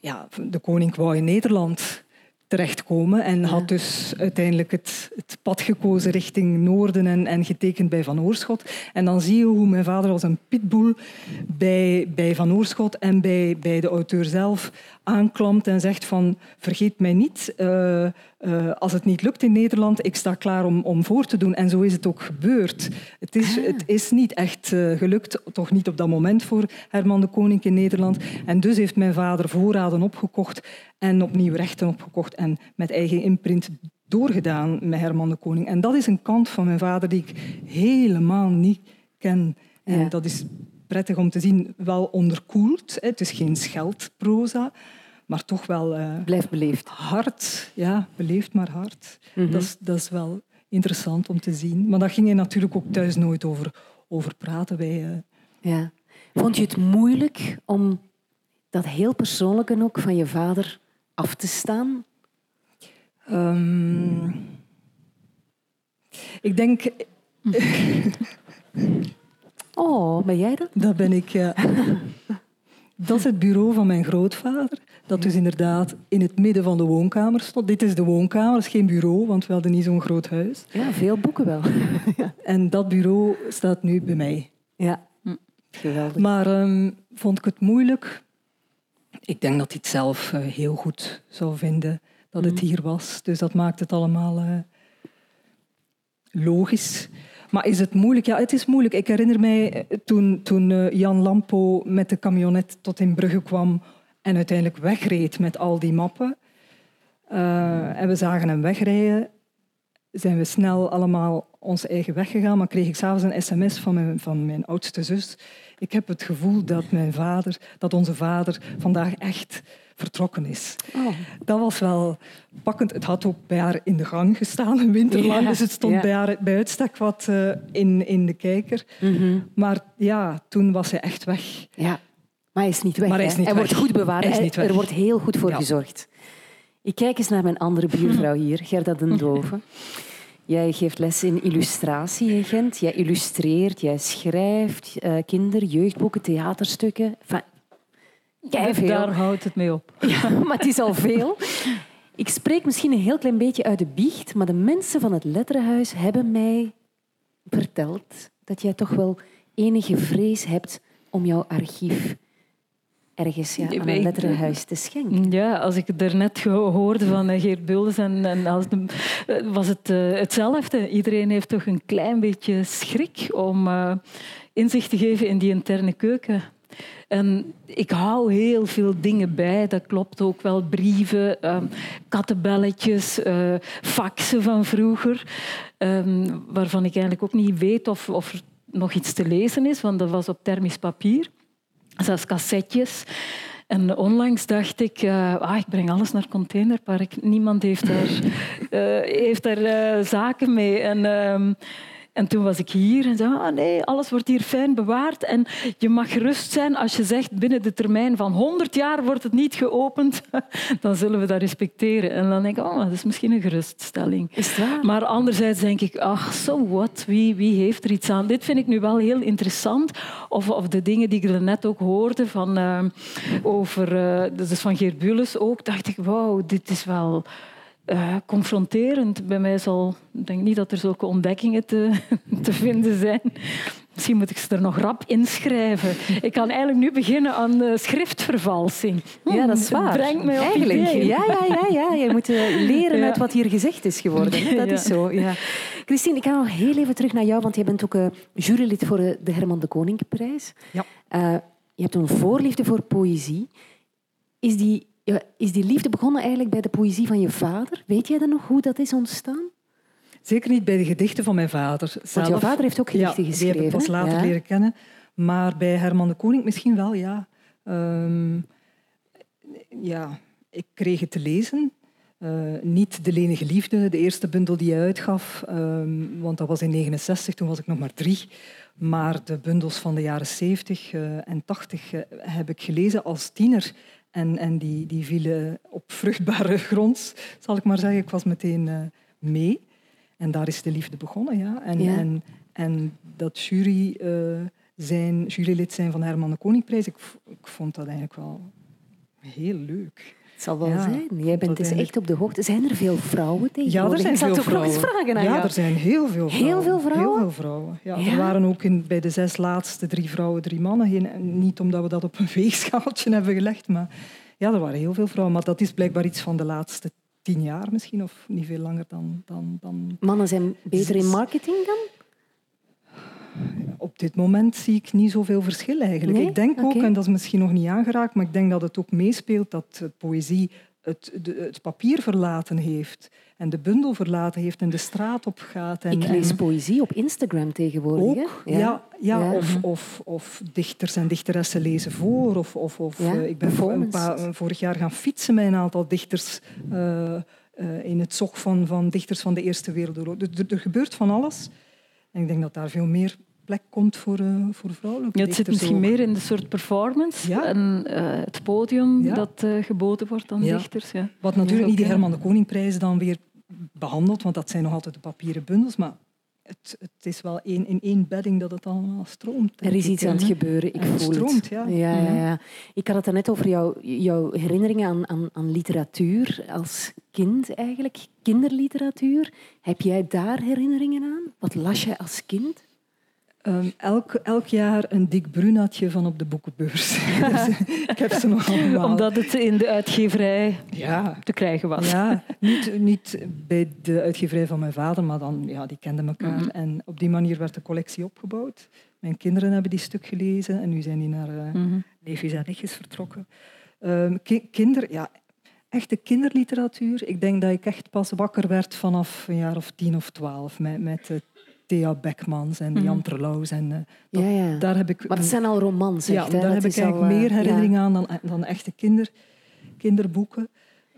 ja, de koning wou in Nederland terechtkomen en had dus uiteindelijk het, het, pad gekozen richting noorden en, en, getekend bij Van Oorschot. En dan zie je hoe mijn vader als een pitbull bij, bij Van Oorschot en bij, bij de auteur zelf aanklampt en zegt van vergeet mij niet, uh, uh, als het niet lukt in Nederland, ik sta klaar om, om voor te doen. En zo is het ook gebeurd. Het is, het is niet echt uh, gelukt, toch niet op dat moment voor Herman de Koning in Nederland. En dus heeft mijn vader voorraden opgekocht en opnieuw rechten opgekocht en met eigen imprint doorgedaan met Herman de Koning. En dat is een kant van mijn vader die ik helemaal niet ken. En ja. dat is prettig om te zien, wel onderkoeld. Het is geen scheldproza, maar toch wel... Uh, Blijft beleefd. Hard, ja, beleefd maar hard. Mm dat, is, dat is wel interessant om te zien. Maar daar ging je natuurlijk ook thuis nooit over, over praten. Wij, uh... ja. Vond je het moeilijk om dat heel persoonlijke ook van je vader af te staan? Um, ik denk... oh, ben jij dat? Dat ben ik, ja. Dat is het bureau van mijn grootvader, dat dus inderdaad in het midden van de woonkamer stond. Dit is de woonkamer, is geen bureau, want we hadden niet zo'n groot huis. Ja, veel boeken wel. En dat bureau staat nu bij mij. Ja, hm. geweldig. Maar um, vond ik het moeilijk? Ik denk dat hij het zelf uh, heel goed zou vinden dat het hm. hier was. Dus dat maakt het allemaal uh, logisch. Maar is het moeilijk? Ja, het is moeilijk. Ik herinner mij eh, toen, toen eh, Jan Lampo met de camionet tot in Brugge kwam en uiteindelijk wegreed met al die mappen. Uh, en we zagen hem wegrijden. Zijn we snel allemaal onze eigen weg gegaan, maar kreeg ik s'avonds een sms van mijn, van mijn oudste zus. Ik heb het gevoel dat mijn vader, dat onze vader vandaag echt vertrokken is. Oh. Dat was wel pakkend. Het had ook bij haar in de gang gestaan, een winterlang. dus het stond bij haar bij uitstek wat uh, in, in de kijker. Mhm. Maar ja, toen was hij echt weg. Ja, maar hij is niet weg. Maar hij, is niet hij wordt goed bewaard. Hij er wordt heel goed voor gezorgd. Ik kijk eens naar mijn andere buurvrouw hier, Gerda den Dove. Jij geeft les in illustratie in Gent. Jij illustreert, jij schrijft uh, kinder-, jeugdboeken, theaterstukken. Enfin, daar houdt het mee op. Ja, maar het is al veel. Ik spreek misschien een heel klein beetje uit de biecht, maar de mensen van het Letterenhuis hebben mij verteld dat jij toch wel enige vrees hebt om jouw archief ergens ja, aan een letterenhuis te schenken. Ja, als ik het net hoorde van eh, Geert Bulders en, en als de, eh, was het uh, hetzelfde. Iedereen heeft toch een klein beetje schrik om uh, inzicht te geven in die interne keuken. En ik hou heel veel dingen bij, dat klopt ook wel. Brieven, um, kattenbelletjes, uh, faxen van vroeger. Um, waarvan ik eigenlijk ook niet weet of, of er nog iets te lezen is, want dat was op thermisch papier. Zelfs cassettes. En onlangs dacht ik, uh, ah, ik breng alles naar Containerpark. Niemand heeft daar, uh, heeft daar uh, zaken mee. En, uh, en toen was ik hier en zei, ah nee, alles wordt hier fijn bewaard. En je mag gerust zijn als je zegt, binnen de termijn van 100 jaar wordt het niet geopend. Dan zullen we dat respecteren. En dan denk ik, oh, dat is misschien een geruststelling. Is dat? Maar anderzijds denk ik, ach, so what? Wie, wie heeft er iets aan? Dit vind ik nu wel heel interessant. Of, of de dingen die ik net ook hoorde van, uh, over, uh, dus van Geert Bulles ook, dacht ik, wauw, dit is wel uh, confronterend. Bij mij zal, ik denk niet dat er zulke ontdekkingen te, te vinden zijn. Misschien moet ik ze er nog rap inschrijven. Ik kan eigenlijk nu beginnen aan uh, schriftvervalsing. Ja, dat is waar. Brengt mij op eigenlijk. ideeën. Ja, ja, ja, ja. Je moet uh, leren Ja. uit wat hier gezegd is geworden. hè. Dat Ja. is zo. Ja. Christine, ik ga nog heel even terug naar jou, want jij bent ook eh, jurylid voor de, Herman de Koninkprijs. Ja. Eh, je hebt een voorliefde voor poëzie. Is die, is die liefde begonnen eigenlijk bij de poëzie van je vader? Weet jij dan nog hoe dat is ontstaan? Zeker niet bij de gedichten van mijn vader. Want jouw zelf. vader heeft ook gedichten ja, geschreven. Die heb ik pas later Ja. leren kennen. Maar bij Herman de Koning misschien wel, ja. Ehm, ja, ik kreeg het te lezen. Eh, niet De Lenige Liefde, de eerste bundel die hij uitgaf. ehm, want dat was in 69, toen was ik nog maar drie. Maar de bundels van de jaren 70 eh, en 80 eh, heb ik gelezen als tiener. En, en die, die vielen op vruchtbare grond, zal ik maar zeggen. Ik was meteen eh, mee. En daar is de liefde begonnen, ja. En, Ja. en, en dat jury, eh, zijn, jurylid zijn van de Herman de Koningprijs, ik, ik vond dat eigenlijk wel heel leuk. Het zal wel Ja, zijn. Jij bent dus echt op de hoogte. Zijn er veel vrouwen Ja, tegenwoordig? er zijn ik zal veel vrouwen. eens vragen aan ja, jou. er zijn heel veel vrouwen. Heel veel vrouwen? Heel veel vrouwen. Ja, Ja? Er waren ook in, bij de zes laatste drie vrouwen, drie mannen. Geen, niet omdat we dat op een weegschaaltje hebben gelegd, maar ja, er waren heel veel vrouwen. Maar dat is blijkbaar iets van de laatste tien jaar misschien, of niet veel langer dan, dan, dan Mannen zijn beter in marketing dan? Op dit moment zie ik niet zoveel verschil eigenlijk. Nee? Ik denk ook, en dat is misschien nog niet aangeraakt, maar ik denk dat het ook meespeelt dat eh, poëzie het, de- het papier verlaten heeft en de bundel verlaten heeft en de straat op gaat. En, ik lees en poëzie op Instagram tegenwoordig. ook, ja, ja, Ja. Of, of, of dichters en dichteressen lezen voor. Of, of, of, Ja, eh, ik ben een paar, vorig jaar gaan fietsen met een aantal dichters eh, eh, in het zog van, van dichters van de Eerste Wereldoorlog. Er, er- er gebeurt van alles. En ik denk dat daar veel meer plek komt voor, eh, voor vrouwelijke Ja, het zit misschien ook. meer in de soort performance Ja. en eh, het podium Ja. dat eh, geboden wordt aan Ja. dichters. Ja. Wat natuurlijk niet de. Herman de Koningprijs dan weer behandelt, want dat zijn nog altijd de papieren bundels, maar het, het is wel één, in één bedding dat het allemaal stroomt. Er is iets aan het gebeuren. Ik voel stroomt, het. ja. Ja, ja, Ja. ja. Ik had het net over jouw, jouw herinneringen aan, aan, aan literatuur als kind eigenlijk. Kinderliteratuur. Heb jij daar herinneringen aan? Wat las jij als kind? Ehm, elk, elk jaar een dik brunatje van op de boekenbeurs. Ik heb ze nog allemaal. Omdat het in de uitgeverij Ja, te krijgen was. ja niet, niet bij de uitgeverij van mijn vader, maar dan, ja, die kenden elkaar. Mhm. En op die manier werd de collectie opgebouwd. Mijn kinderen hebben die stuk gelezen en nu zijn die naar eh, Mhm. neefjes en nichtjes vertrokken. Ehm, ki- kinder, ja, echte kinderliteratuur. Ik denk dat ik echt pas wakker werd vanaf een jaar of tien of twaalf met, met eh, Thea Beckmans en Mhm. Jan Terlouws. En, eh, dat- ja, ja. Daar heb ik, Maar het zijn al romans, ja, echt, hè? daar Dat heb ik eigenlijk al, eh, meer ja. herinneringen aan dan, dan echte kinder, kinderboeken.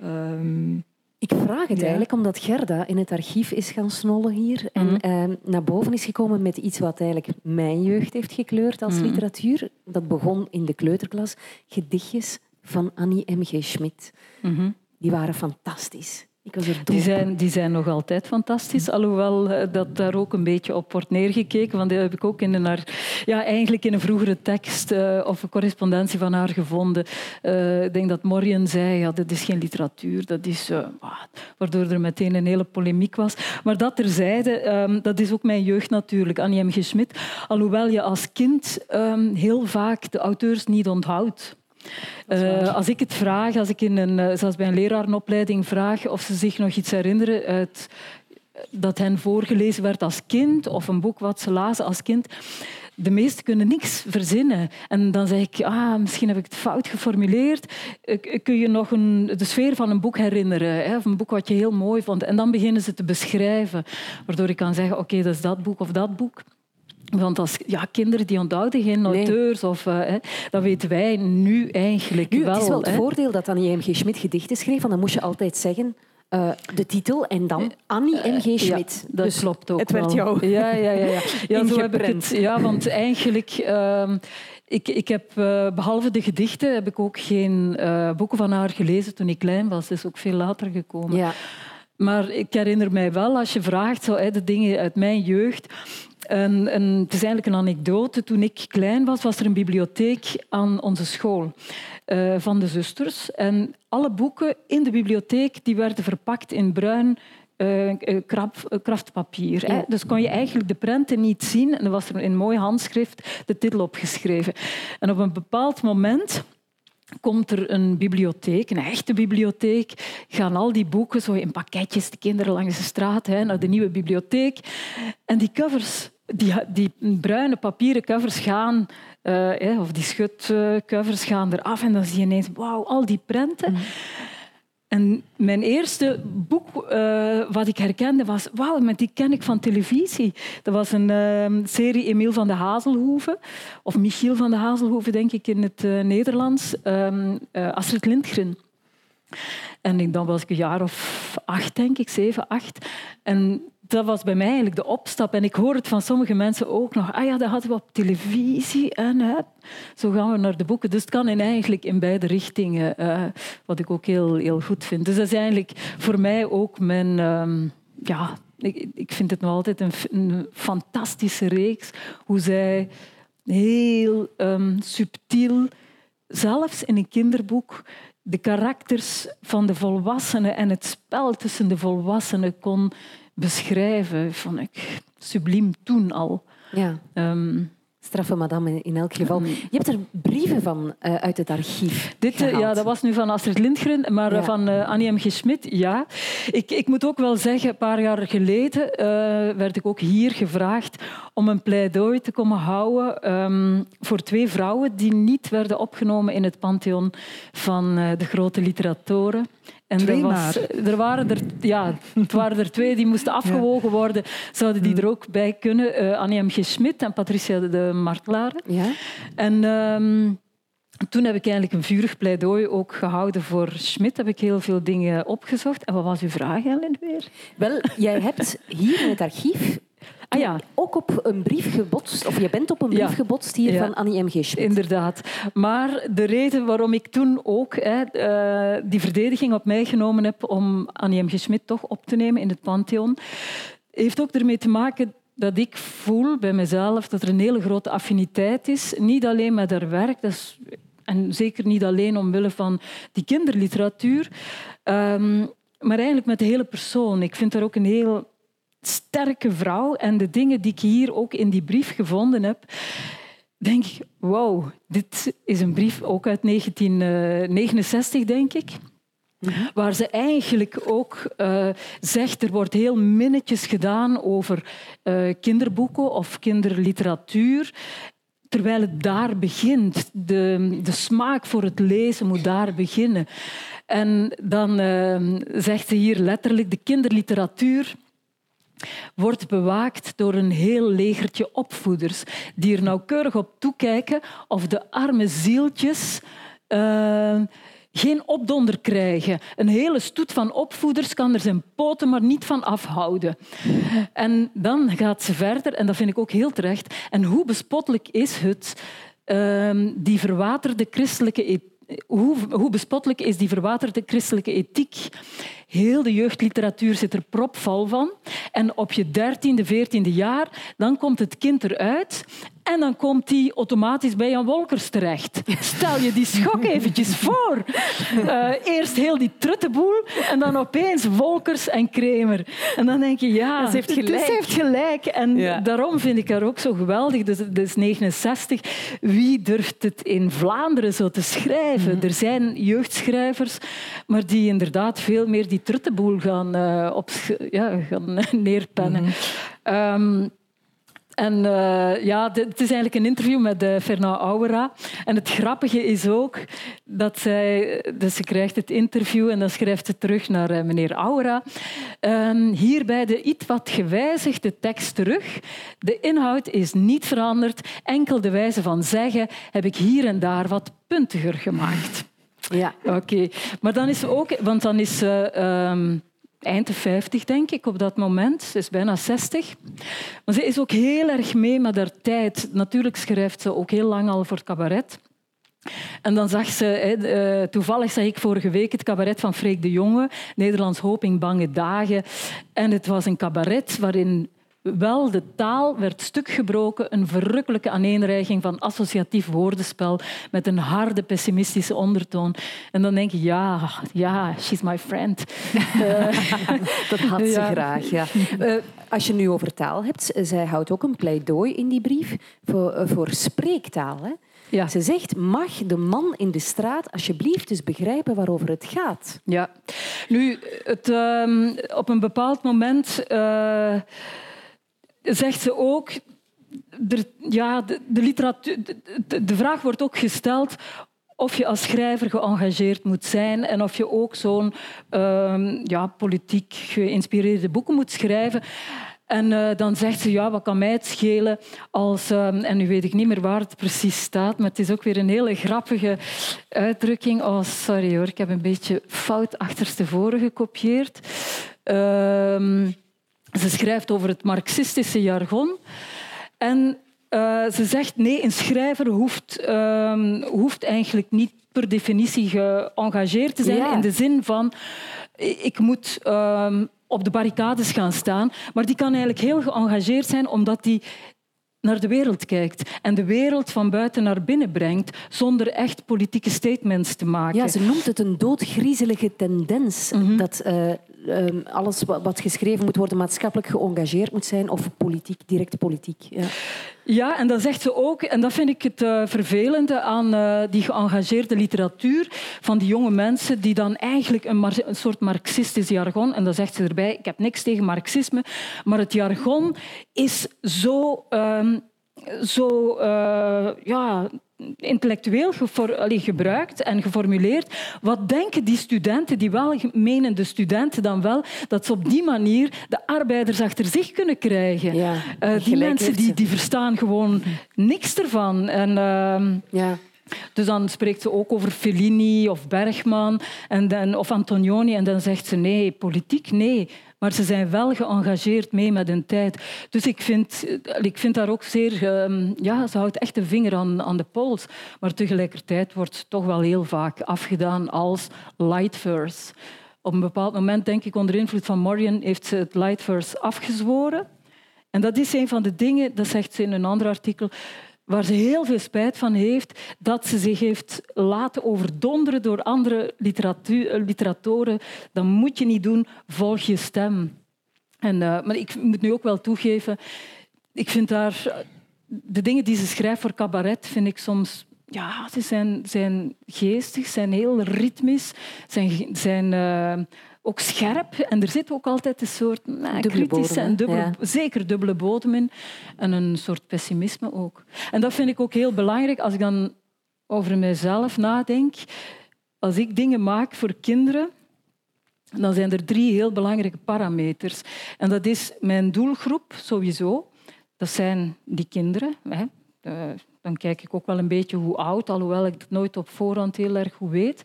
Ehm, Ik vraag het Ja. eigenlijk omdat Gerda in het archief is gaan snollen hier en Mhm. ehm, naar boven is gekomen met iets wat eigenlijk mijn jeugd heeft gekleurd als Mhm. literatuur. Dat begon in de kleuterklas. Gedichtjes van Annie M.G. Schmidt. Mhm. Die waren fantastisch. Ik was er dol Die zijn, die zijn nog altijd fantastisch, alhoewel eh, dat daar ook een beetje op wordt neergekeken. Want die heb ik ook in een, haar, ja, eigenlijk in een vroegere tekst eh, of een correspondentie van haar gevonden. Eh, ik denk dat Morien zei, ja, dat is geen literatuur, dat is... ah, waardoor er meteen een hele polemiek was. Maar dat terzijde, ehm, dat is ook mijn jeugd natuurlijk, Annie M. G. Schmidt. Alhoewel je als kind ehm, heel vaak de auteurs niet onthoudt. Eh, als ik het vraag, als ik in een, eh, zelfs bij een lerarenopleiding vraag of ze zich nog iets herinneren uit dat hen voorgelezen werd als kind of een boek wat ze lazen als kind. De meesten kunnen niks verzinnen. En dan zeg ik, ah, misschien heb ik het fout geformuleerd. Eh, Kun je nog een, de sfeer van een boek herinneren? Hè? Of een boek wat je heel mooi vond. En dan beginnen ze te beschrijven. Waardoor ik kan zeggen, oké, dat is dat boek of dat boek. Want als ja, kinderen die onthouden geen Nee. auteurs, of, eh, hè, dat weten wij nu eigenlijk Nu, wel. het is wel het hè. voordeel dat Annie M.G. Schmidt gedichten schreef, want dan moest je altijd zeggen eh, de titel en dan Annie M.G. Schmidt. Ja, dat Dus klopt ook Het werd jou Ja, ja, ja. ja. ja zo heb ik het. Ja, want eigenlijk... ehm, ik, ik heb, eh, behalve de gedichten, heb ik ook geen eh, boeken van haar gelezen toen ik klein was. Dat is ook veel later gekomen. Ja. Maar ik herinner mij wel, als je vraagt, zo, de dingen uit mijn jeugd. En, en het is eigenlijk een anekdote. Toen ik klein was, was er een bibliotheek aan onze school eh, van de zusters. En alle boeken in de bibliotheek die werden verpakt in bruin uh, kraftpapier. Hè? Dus kon je eigenlijk de prenten niet zien. En er was er in mooi handschrift de titel opgeschreven. En op een bepaald moment komt er een bibliotheek, een echte bibliotheek, gaan al die boeken zo in pakketjes, de kinderen langs de straat, hè, naar de nieuwe bibliotheek. En die covers, die, die bruine papieren covers gaan, uh, of die schutcovers gaan eraf en dan zie je ineens, wauw, al die prenten. Mm. En mijn eerste boek uh, wat ik herkende was, wauw, maar die ken ik van televisie. Dat was een uh, serie Emiel van de Hazelhoeven, of Michiel van de Hazelhoeven, denk ik in het uh, Nederlands, um, Astrid Lindgren. En dan was ik een jaar of acht, denk ik, zeven, acht. En dat was bij mij eigenlijk de opstap. En ik hoor het van sommige mensen ook nog. Ah ja, dat hadden we op televisie. En zo gaan we naar de boeken. Dus het kan in eigenlijk in beide richtingen. Uh, wat ik ook heel, heel goed vind. Dus dat is eigenlijk voor mij ook mijn... Um, ja, ik, vind het nog altijd een, fantastische reeks. Hoe zij heel um, subtiel, zelfs in een kinderboek de karakters van de volwassenen en het spel tussen de volwassenen kon beschrijven, vond ik subliem toen al. Ja. Um, Straffe madame in elk geval. Je hebt er brieven van uh, uit het archief Dit, uh, Ja, dat was nu van Astrid Lindgren, maar ja. van uh, Annie M. G. Schmidt, ja. Ik, ik moet ook wel zeggen, een paar jaar geleden werd ik ook hier gevraagd om een pleidooi te komen houden um, voor twee vrouwen die niet werden opgenomen in het pantheon van de grote literatoren. En twee er, was, er, waren er, ja, het waren er twee die moesten afgewogen worden. Zouden die er ook bij kunnen? Uh, Annie M. G. Schmidt en Patricia de Martelaren. Ja. En um, toen heb ik eigenlijk een vurig pleidooi ook gehouden voor Schmidt. Heb ik heel veel dingen opgezocht. En wat was uw vraag, Ellen, weer? Wel, jij hebt hier in het archief Ah ja. Ook op een brief gebotst, of je bent op een brief gebotst hier van Annie M. G. Schmidt. Inderdaad. Maar de reden waarom ik toen ook hè, uh, die verdediging op mij genomen heb om Annie M. G. Schmidt toch op te nemen in het Pantheon, heeft ook ermee te maken dat ik voel bij mezelf dat er een hele grote affiniteit is. Niet alleen met haar werk, dat is, en zeker niet alleen omwille van die kinderliteratuur, um, maar eigenlijk met de hele persoon. Ik vind haar ook een heel sterke vrouw. En de dingen die ik hier ook in die brief gevonden heb, denk ik, wow, dit is een brief ook uit 1969, denk ik. Waar ze eigenlijk ook uh, zegt, er wordt heel minnetjes gedaan over uh, kinderboeken of kinderliteratuur. Terwijl het daar begint. De, de smaak voor het lezen moet daar beginnen. En dan zegt ze hier letterlijk, de kinderliteratuur wordt bewaakt door een heel legertje opvoeders die er nauwkeurig op toekijken of de arme zieltjes uh, geen opdonder krijgen. Een hele stoet van opvoeders kan er zijn poten maar niet van afhouden. En dan gaat ze verder, en dat vind ik ook heel terecht. En hoe bespottelijk is het, uh, die verwaterde christelijke hoe, hoe bespottelijk is die verwaterde christelijke ethiek? Heel de jeugdliteratuur zit er propvol van. En op je dertiende, veertiende jaar, dan komt het kind eruit en dan komt hij automatisch bij Jan Wolkers terecht. Stel je die schok eventjes voor. Uh, eerst heel die truttenboel en dan opeens Wolkers en Kremer. En dan denk je, ja, ze heeft gelijk. Ze heeft gelijk. En daarom vind ik haar ook zo geweldig. Dus, dus 69. Wie durft het in Vlaanderen zo te schrijven? Mhm. Er zijn jeugdschrijvers, maar die inderdaad veel meer die truttenboel gaan, uh, op, ja, gaan neerpennen. Mm um, en uh, ja, het is eigenlijk een interview met uh, Fernand Aura. En het grappige is ook dat zij... Dus ze krijgt het interview en dan schrijft ze terug naar uh, meneer Aura. Um, hierbij de iets wat gewijzigde tekst terug. De inhoud is niet veranderd. Enkel de wijze van zeggen heb ik hier en daar wat puntiger gemaakt. Ja. Oké. Maar dan is ook... Want dan is... Um, eind de 50, denk ik, op dat moment. Ze is bijna 60. Maar ze is ook heel erg mee met haar tijd. Natuurlijk schrijft ze ook heel lang al voor het cabaret. En dan zag ze, eh, toevallig zag ik vorige week het cabaret van Freek de Jonge, Nederlands Hoping Bange Dagen. En het was een cabaret waarin wel de taal werd stuk gebroken, een verrukkelijke aaneenreiging van associatief woordenspel met een harde pessimistische ondertoon. En dan denk je, ja, ja, she's my friend. Dat had ze graag, ja. Uh, als je nu over taal hebt, zij houdt ook een pleidooi in die brief voor, uh, voor spreektaal. Hè? Ja. Ze zegt, mag de man in de straat alsjeblieft eens begrijpen waarover het gaat? Ja. Nu, het, uh, op een bepaald moment uh, zegt ze ook... Er, ja, de, de, literatuur, de, de vraag wordt ook gesteld of je als schrijver geëngageerd moet zijn en of je ook zo'n uh, ja, politiek geïnspireerde boeken moet schrijven. En uh, dan zegt ze, ja, wat kan mij het schelen als... Um, en nu weet ik niet meer waar het precies staat, maar het is ook weer een hele grappige uitdrukking. Oh, sorry hoor, ik heb een beetje fout achterstevoren gekopieerd. Uh, ze schrijft over het marxistische jargon. En uh, ze zegt, nee, een schrijver hoeft, uh, hoeft eigenlijk niet per definitie geëngageerd te zijn ja. in de zin van ik moet uh, op de barricades gaan staan, maar die kan eigenlijk heel geëngageerd zijn omdat die naar de wereld kijkt en de wereld van buiten naar binnen brengt zonder echt politieke statements te maken. Ja, ze noemt het een doodgriezelige tendens mm -hmm. dat uh, um, alles wat geschreven moet worden maatschappelijk geëngageerd moet zijn of politiek, direct politiek. Ja. Ja, en dat zegt ze ook. En dat vind ik het uh, vervelende aan uh, die geëngageerde literatuur van die jonge mensen die dan eigenlijk een, een, soort marxistisch jargon, en dat zegt ze erbij, ik heb niks tegen marxisme, maar het jargon is zo... Um, zo uh, ja, intellectueel allee, gebruikt en geformuleerd. Wat denken die studenten, die welmenende studenten, dan wel dat ze op die manier de arbeiders achter zich kunnen krijgen? Ja, uh, die mensen die, die verstaan gewoon niks ervan. En, uh, ja. Dus dan spreekt ze ook over Fellini of Bergman en dan, of Antonioni en dan zegt ze nee, politiek nee. Maar ze zijn wel geëngageerd mee met hun tijd. Dus ik vind, ik vind daar ook zeer... Um, ja, ze houdt echt de vinger aan, aan de pols. Maar tegelijkertijd wordt toch wel heel vaak afgedaan als light verse. Op een bepaald moment, denk ik, onder invloed van Morian, heeft ze het light verse afgezworen. En dat is een van de dingen, dat zegt ze in een ander artikel, waar ze heel veel spijt van heeft, dat ze zich heeft laten overdonderen door andere literatoren. Dat moet je niet doen, volg je stem. En, uh, maar ik moet nu ook wel toegeven, ik vind daar... De dingen die ze schrijft voor cabaret vind ik soms ja, ze zijn, zijn geestig, zijn heel ritmisch, zijn, zijn ook scherp. En er zit ook altijd een soort nou, kritische en dubbele, ja. zeker dubbele bodem in. En een soort pessimisme ook. En dat vind ik ook heel belangrijk als ik dan over mezelf nadenk. Als ik dingen maak voor kinderen, dan zijn er drie heel belangrijke parameters. En dat is mijn doelgroep sowieso. Dat zijn die kinderen. Hè. Dan kijk ik ook wel een beetje hoe oud, alhoewel ik het nooit op voorhand heel erg goed weet.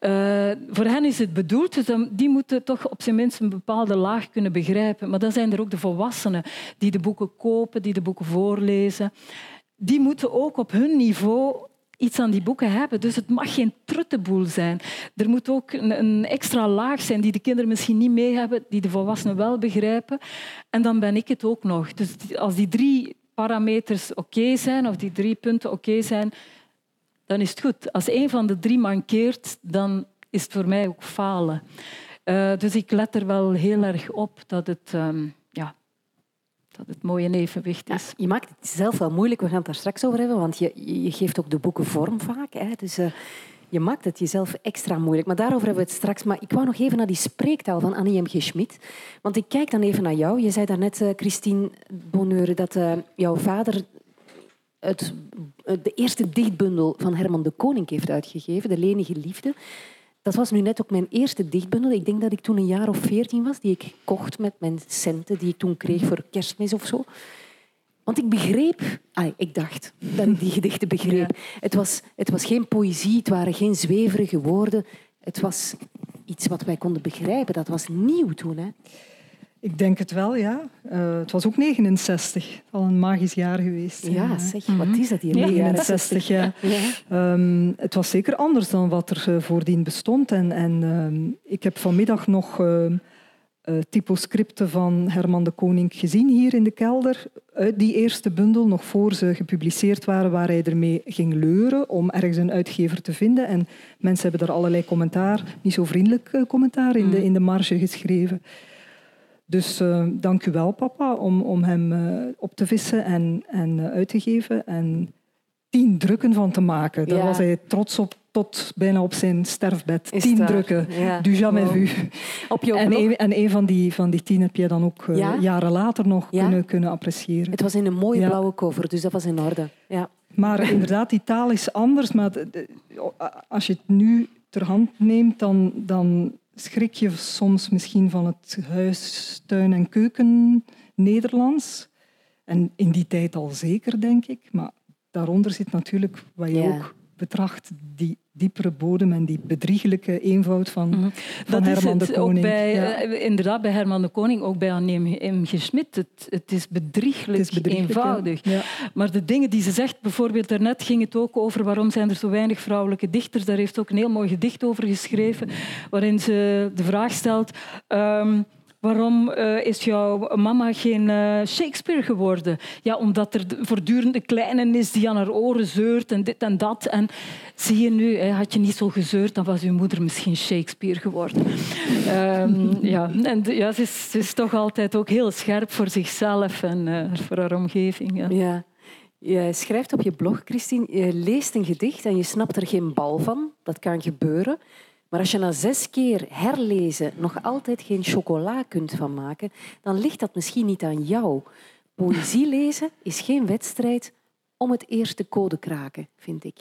Uh, voor hen is het bedoeld, dus die moeten toch op zijn minst een bepaalde laag kunnen begrijpen. Maar dan zijn er ook de volwassenen die de boeken kopen, die de boeken voorlezen. Die moeten ook op hun niveau iets aan die boeken hebben. Dus het mag geen truttenboel zijn. Er moet ook een, extra laag zijn die de kinderen misschien niet mee hebben, die de volwassenen wel begrijpen. En dan ben ik het ook nog. Dus als die drie parameters oké zijn, of die drie punten oké zijn, dan is het goed. Als een van de drie mankeert, dan is het voor mij ook falen. Uh, dus ik let er wel heel erg op dat het, um, ja, dat het mooi evenwicht is. Je maakt het zelf wel moeilijk, we gaan het daar straks over hebben, want je, je geeft ook de boeken vorm vaak. Hè? Dus, uh, je maakt het jezelf extra moeilijk. Maar daarover hebben we het straks. Maar ik wou nog even naar die spreektaal van Annie M. G. Schmid. Want ik kijk dan even naar jou. Je zei daarnet, uh, Christine Bonheur, dat jouw vader het, de eerste dichtbundel van Herman de Koning heeft uitgegeven, De Lenige Liefde. Dat was nu net ook mijn eerste dichtbundel. Ik denk dat ik toen een jaar of veertien was, die ik kocht met mijn centen die ik toen kreeg voor kerstmis of zo. Want ik begreep, ah, ik dacht dat ik die gedichten begreep. Ja. Het, was, het was geen poëzie, het waren geen zweverige woorden. Het was iets wat wij konden begrijpen. Dat was nieuw toen. Hè. Ik denk het wel, ja. Uh, het was ook 69, al een magisch jaar geweest. Ja, zeg, wat is dat hier? 69, ja. ja. Um, het was zeker anders dan wat er uh, voordien bestond. En, en um, ik heb vanmiddag nog uh, uh, typoscripten van Herman de Koning gezien hier in de kelder. Uit die eerste bundel, nog voor ze gepubliceerd waren, waar hij ermee ging leuren om ergens een uitgever te vinden. En mensen hebben daar allerlei commentaar, niet zo vriendelijk commentaar, in de, mm. in de marge geschreven. Dus uh, dank u wel, papa, om, om hem op te vissen en, en uit te geven. En tien drukken van te maken. Daar was hij trots op tot bijna op zijn sterfbed. tien drukken. Du jamais vu. Op je en, een, en een van die, van die tien heb je dan ook jaren later nog kunnen, kunnen appreciëren. Het was in een mooie blauwe cover, dus dat was in orde. Ja. Maar inderdaad, die taal is anders. Maar als je het nu ter hand neemt, dan, dan schrik je soms misschien van het huis, tuin en keuken Nederlands. En in die tijd al zeker, denk ik. Maar daaronder zit natuurlijk wat je ook betracht, die diepere bodem en die bedriegelijke eenvoud van, mm van Herman de Koning. Ook bij, eh, inderdaad, bij Herman de Koning, ook bij Anne M. G. Schmidt. Het, het, is bedrieglijk, eenvoudig. Ja. Maar de dingen die ze zegt, bijvoorbeeld daarnet ging het ook over waarom zijn er zo weinig vrouwelijke dichters. Daar heeft ook een heel mooi gedicht over geschreven, waarin ze de vraag stelt... Um, Waarom uh, is jouw mama geen uh, Shakespeare geworden? Ja, omdat er voortdurend een kleine is die aan haar oren zeurt en dit en dat. En zie je nu, hè, had je niet zo gezeurd, dan was uw moeder misschien Shakespeare geworden. um, ja, en ja, ze is, ze, is, toch altijd ook heel scherp voor zichzelf en uh, voor haar omgeving. Ja. ja. Je schrijft op je blog, Christine, je leest een gedicht en je snapt er geen bal van. Dat kan gebeuren. Maar als je na zes keer herlezen nog altijd geen chocola kunt van maken, dan ligt dat misschien niet aan jou. Poëzie lezen is geen wedstrijd om het eerste code kraken, vind ik.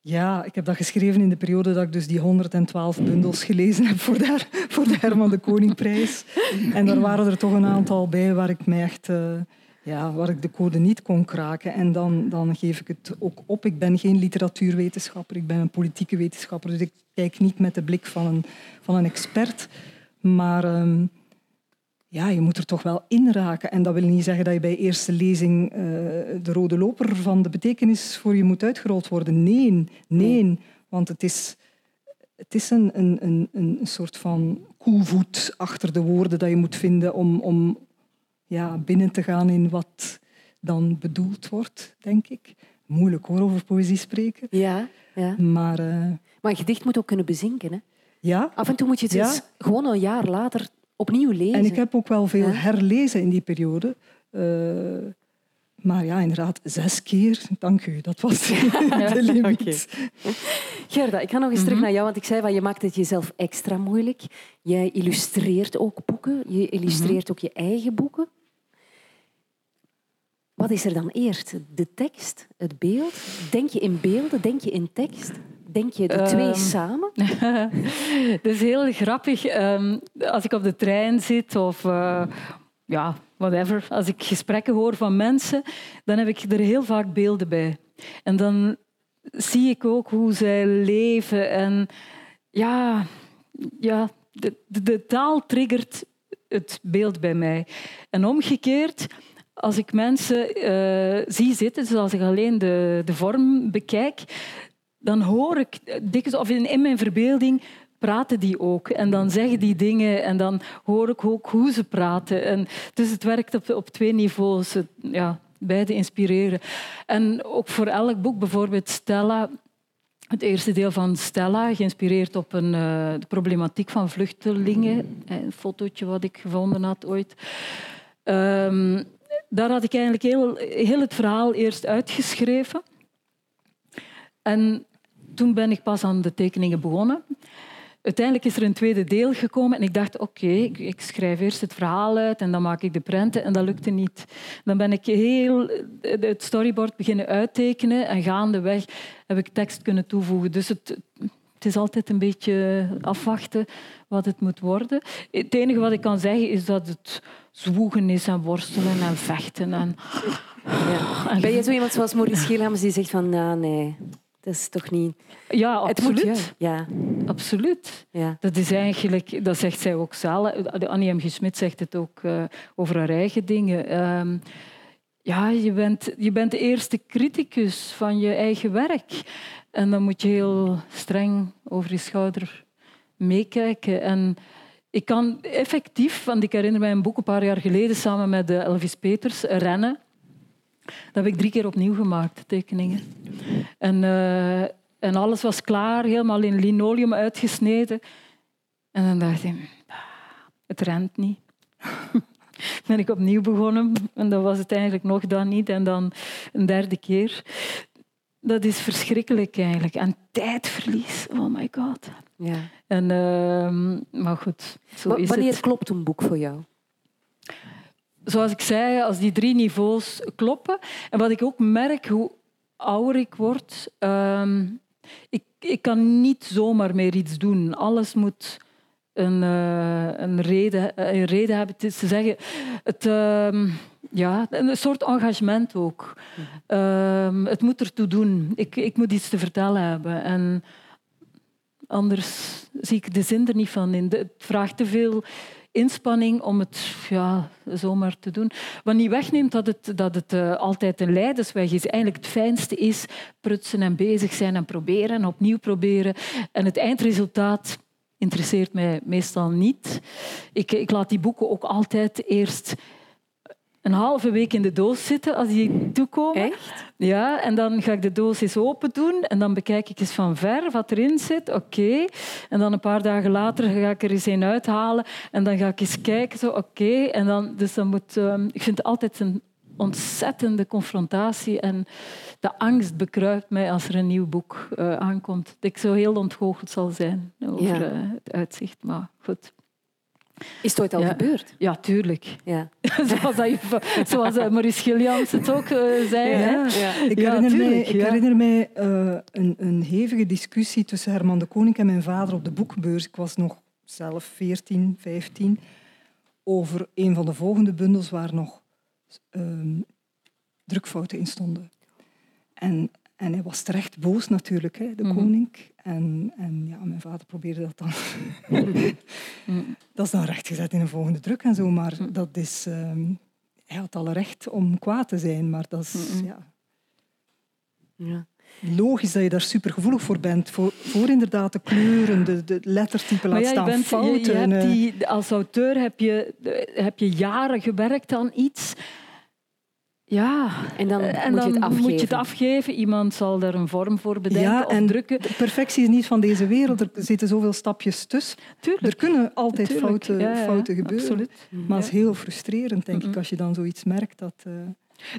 Ja, ik heb dat geschreven in de periode dat ik dus die 112 bundels gelezen heb voor de, voor de Herman de Koningprijs. En daar waren er toch een aantal bij waar ik mij echt... Uh, ja, waar ik de code niet kon kraken. En dan, dan geef ik het ook op. Ik ben geen literatuurwetenschapper, ik ben een politieke wetenschapper. Dus ik kijk niet met de blik van een, van een expert. Maar um, ja, je moet er toch wel in raken. En dat wil niet zeggen dat je bij eerste lezing uh, de rode loper van de betekenis voor je moet uitgerold worden. Nee, nee. Want het is, het is een, een, een, een soort van koevoet achter de woorden dat je moet vinden om, om, ja, binnen te gaan in wat dan bedoeld wordt, denk ik. Moeilijk hoor, over poëzie spreken. Ja, ja. Maar, uh... maar een gedicht moet ook kunnen bezinken. Hè? Ja. Af en toe moet je het ja. gewoon een jaar later opnieuw lezen. En ik heb ook wel veel herlezen in die periode. Uh, maar ja, inderdaad, zes keer. Dank u, dat was de limiet. Gerda, ik ga nog eens terug mhm. naar jou, want ik zei van je maakt het jezelf extra moeilijk. Jij illustreert ook boeken, je illustreert mhm. ook je eigen boeken. Wat is er dan eerst? De tekst, het beeld? Denk je in beelden? Denk je in tekst? Denk je de twee ehm. samen? dat is heel grappig. Ehm, als ik op de trein zit of uh, ja, whatever, als ik gesprekken hoor van mensen, dan heb ik er heel vaak beelden bij. En dan zie ik ook hoe zij leven. En ja, ja de, de, de taal triggert het beeld bij mij. En omgekeerd als ik mensen uh, zie zitten, dus als ik alleen de, de vorm bekijk, dan hoor ik dikwijls, of in, in mijn verbeelding, praten die ook. En dan zeggen die dingen en dan hoor ik ook hoe ze praten. En, dus het werkt op, op twee niveaus. Ja, beide inspireren. En ook voor elk boek, bijvoorbeeld Stella, het eerste deel van Stella, geïnspireerd op een, uh, de problematiek van vluchtelingen. Een fotootje wat ik gevonden had ooit. Um, daar had ik eigenlijk heel, heel het verhaal eerst uitgeschreven. En toen ben ik pas aan de tekeningen begonnen. Uiteindelijk is er een tweede deel gekomen en ik dacht, oké, ik, schrijf eerst het verhaal uit en dan maak ik de prenten en dat lukte niet. Dan ben ik heel het storyboard beginnen uittekenen en gaandeweg heb ik tekst kunnen toevoegen. Dus het, het is altijd een beetje afwachten wat het moet worden. Het enige wat ik kan zeggen is dat het zwoegen is en worstelen en vechten. En... Ja. Ben je zo iemand zoals Maurice Gielhamers die zegt van nou, nee, dat is toch niet... Ja, absoluut. Moet, ja. Absoluut. Ja. Dat is eigenlijk, dat zegt zij ook zelf. Annie M. G. Smit zegt het ook uh, over haar eigen dingen. Um, ja, je bent, je bent de eerste criticus van je eigen werk. En dan moet je heel streng over je schouder meekijken. En ik kan effectief, want ik herinner mij een boek een paar jaar geleden samen met eh, Elvis Peters, Rennen. Dat heb ik drie keer opnieuw gemaakt, tekeningen. En, uh, en alles was klaar, helemaal in linoleum uitgesneden. En dan dacht ik, het rent niet. ben ik opnieuw begonnen en dan was het eigenlijk nog dan niet en dan een derde keer. Dat is verschrikkelijk eigenlijk. En tijdverlies, oh my god. Ja. En, uh, maar goed, zo is Wanneer het. klopt een boek voor jou? Zoals ik zei, als die drie niveaus kloppen. En wat ik ook merk, hoe ouder ik word, uh, ik, ik kan niet zomaar meer iets doen. Alles moet een, uh, een, reden, een reden hebben. Het is te zeggen, het, uh, ja, een soort engagement ook. Uh, het moet ertoe doen. Ik, ik moet iets te vertellen hebben. En anders zie ik de zin er niet van in. Het vraagt te veel inspanning om het ja, zomaar te doen. Wat niet wegneemt dat het, dat het uh, altijd een leidersweg is. Eigenlijk het fijnste is prutsen en bezig zijn en proberen en opnieuw proberen. En het eindresultaat interesseert mij meestal niet. Ik, ik laat die boeken ook altijd eerst een halve week in de doos zitten als die toekomen. Echt? Ja, en dan ga ik de doos eens open doen en dan bekijk ik eens van ver wat erin zit. Oké. En dan een paar dagen later ga ik er eens een uithalen en dan ga ik eens kijken. Zo, oké. En dan, dus dan moet, um, ik vind het altijd een ontzettende confrontatie en de angst bekruipt mij als er een nieuw boek uh, aankomt. Dat ik zo heel ontgoocheld zal zijn over ja. uh, het uitzicht. Maar goed. Is het ooit al ja. gebeurd? Ja, tuurlijk. Ja. zoals, dat, zoals uh, Maurice Gilliams het ook uh, zei. Ja. Hè? Ik, herinner mij, ik herinner mij uh, een, een, hevige discussie tussen Herman de Koning en mijn vader op de boekbeurs. Ik was nog zelf 14, 15. Over een van de volgende bundels waar nog um, drukfouten in stonden. En, en hij was terecht boos natuurlijk, hè, de mm -hmm. koning. En, en ja, mijn vader probeerde dat dan. dat is dan rechtgezet in een volgende druk en zo, maar mm. dat is. Um, hij had alle recht om kwaad te zijn, maar dat is. Mm ja. ja. Logisch dat je daar supergevoelig voor bent. Voor, voor inderdaad de kleuren, de, de lettertypen, laat ja, staan bent, fouten. Je, je hebt die, als auteur heb je, heb je jaren gewerkt aan iets. Ja, en dan, en moet, dan je het afgeven. moet je het afgeven. Iemand zal daar een vorm voor bedenken ja, of en drukken. De perfectie is niet van deze wereld. Er zitten zoveel stapjes tussen. Tuurlijk. Er kunnen altijd Tuurlijk. fouten, ja, ja, fouten gebeuren. Absoluut. Maar het is heel frustrerend, denk ik, als je dan zoiets merkt. Dat, uh...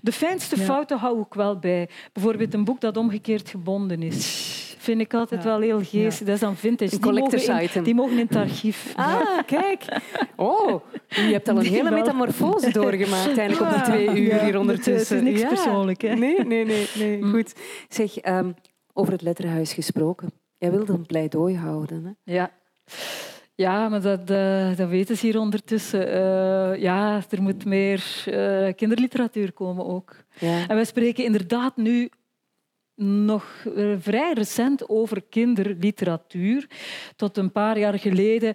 De fijnste Ja. fouten hou ik wel bij. Bijvoorbeeld een boek dat omgekeerd gebonden is. Vind ik altijd Ja. wel heel geestig. Dat is dan vintage. Een Die mogen, collector's in, die mogen in het archief. Ah, kijk. Oh, je hebt al een Die hele wel. metamorfose doorgemaakt eigenlijk op die Ja, twee uur ja, hier ondertussen. Het is niks Ja. persoonlijk. Hè? Nee, nee, nee. nee. Mm. Goed. Zeg, ehm, over het letterhuis gesproken. Jij wilde een pleidooi houden. Hè? Ja. Ja, maar dat, eh, dat weten ze hier ondertussen. Eh, ja, er moet meer eh, kinderliteratuur komen ook. Ja. En wij spreken inderdaad nu nog eh, vrij recent over kinderliteratuur. Tot een paar jaar geleden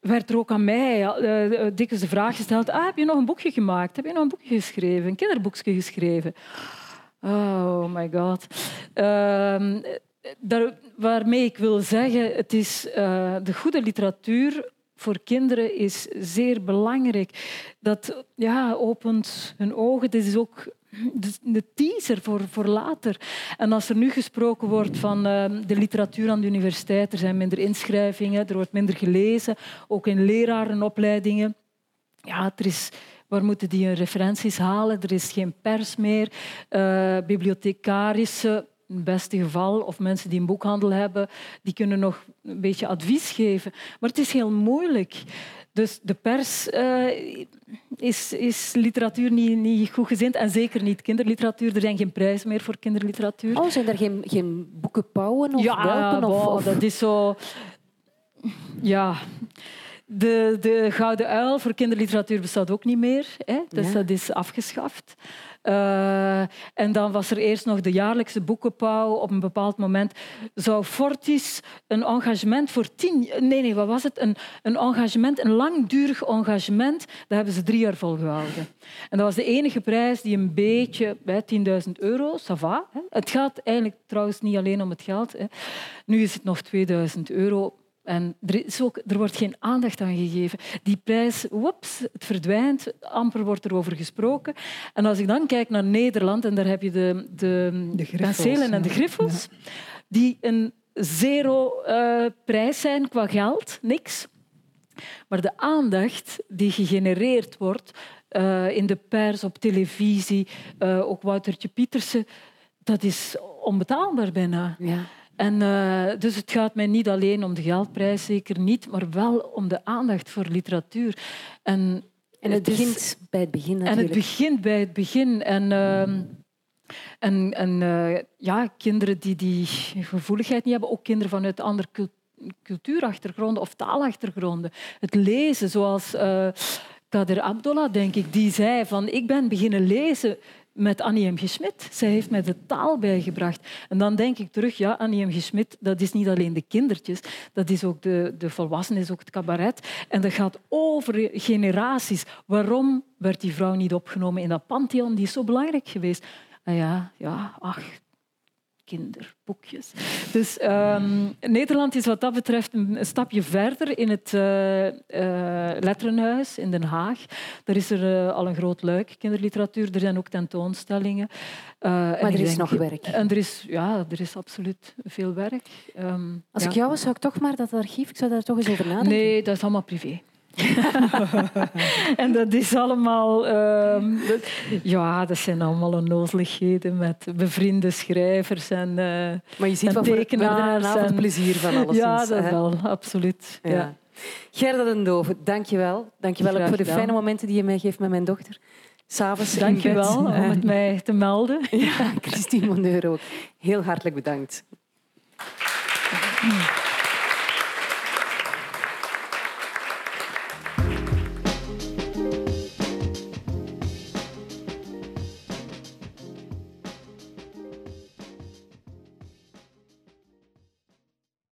werd er ook aan mij eh, eh, dikwijls de vraag gesteld: ah, heb je nog een boekje gemaakt? Heb je nog een boekje geschreven? Een kinderboekje geschreven? Oh my god. Ehm, daar, waarmee ik wil zeggen, het is de goede literatuur voor kinderen is zeer belangrijk. Dat ja, opent hun ogen. Dit is ook de, teaser voor, voor later. En als er nu gesproken wordt van uh, de literatuur aan de universiteit, er zijn minder inschrijvingen, er wordt minder gelezen, ook in lerarenopleidingen. Ja, er is Waar moeten die hun referenties halen? Er is geen pers meer. Uh, bibliothecarissen, in het beste geval, of mensen die een boekhandel hebben, die kunnen nog een beetje advies geven. Maar het is heel moeilijk. Dus de pers uh, is, is literatuur niet, niet goed gezind en zeker niet kinderliteratuur. Er zijn geen prijzen meer voor kinderliteratuur. Oh, zijn er geen, geen boekenpauwen of ja, welpen? Of, wow, of... dat is zo... Ja... De, de Gouden Uil voor kinderliteratuur bestaat ook niet meer. Hè? Dus Ja. dat is afgeschaft. Uh, en dan was er eerst nog de jaarlijkse boekenpauw. Op een bepaald moment zou Fortis een engagement voor tien... Nee, nee, wat was het? Een, een engagement, een langdurig engagement. Dat hebben ze drie jaar volgehouden. En dat was de enige prijs die een beetje... bij 10.000 euro, ça va. Het gaat eigenlijk trouwens niet alleen om het geld. Hè? Nu is het nog 2000 euro En er, is ook, er wordt geen aandacht aan gegeven. Die prijs, woeps, het verdwijnt, amper wordt er over gesproken. En als ik dan kijk naar Nederland, en daar heb je de, de, De griffels, en de ja. griffels, die een zero eh, prijs zijn qua geld, niks. Maar de aandacht die gegenereerd wordt eh, in de pers, op televisie, eh, ook Woutertje Pietersen, dat is onbetaalbaar bijna. Ja. En, eh, dus het gaat mij niet alleen om de geldprijs, zeker niet, maar wel om de aandacht voor literatuur. En, En het begint bij het begin en natuurlijk. het begint bij het begin. En, ehm, en, en eh, ja, kinderen die die gevoeligheid niet hebben, ook kinderen vanuit andere cul- cultuurachtergronden of taalachtergronden. Het lezen, zoals eh Kader Abdollah, denk ik, die zei van ik ben beginnen lezen met Annie M. G. Zij heeft mij de taal bijgebracht. En dan denk ik terug, ja, Annie M. G. Dat is niet alleen de kindertjes, dat is ook de, de volwassenen, is ook het cabaret. En dat gaat over generaties. Waarom werd die vrouw niet opgenomen in dat pantheon? Die is zo belangrijk geweest. Ah ja, ja, ach, kinderboekjes. Dus ehm, Nederland is wat dat betreft een, een stapje verder in het eh, Letterenhuis in Den Haag. Daar is er eh, al een groot luik kinderliteratuur. Er zijn ook tentoonstellingen. En Maar er is denk- nog werk. En er is, ja, er is absoluut veel werk. Ehm, Als ja. ik jou was, zou ik toch maar dat archief, ik zou daar toch eens over nadenken. Nee, dat is allemaal privé. en dat is allemaal... ehm, dat- ja, dat zijn allemaal onnozeligheden met bevriende schrijvers en, eh, Maar je ziet en wat voor tekenaars en- plezier van alles. ja, dat wel, absoluut. Ja. Ja. Gerda den Dove, dank je wel. Dank je wel ook voor de fijne momenten die je mij geeft met mijn dochter. S'avonds Dank je wel om het mij te melden. Ja, Christine Mondeur ook. Heel hartelijk bedankt.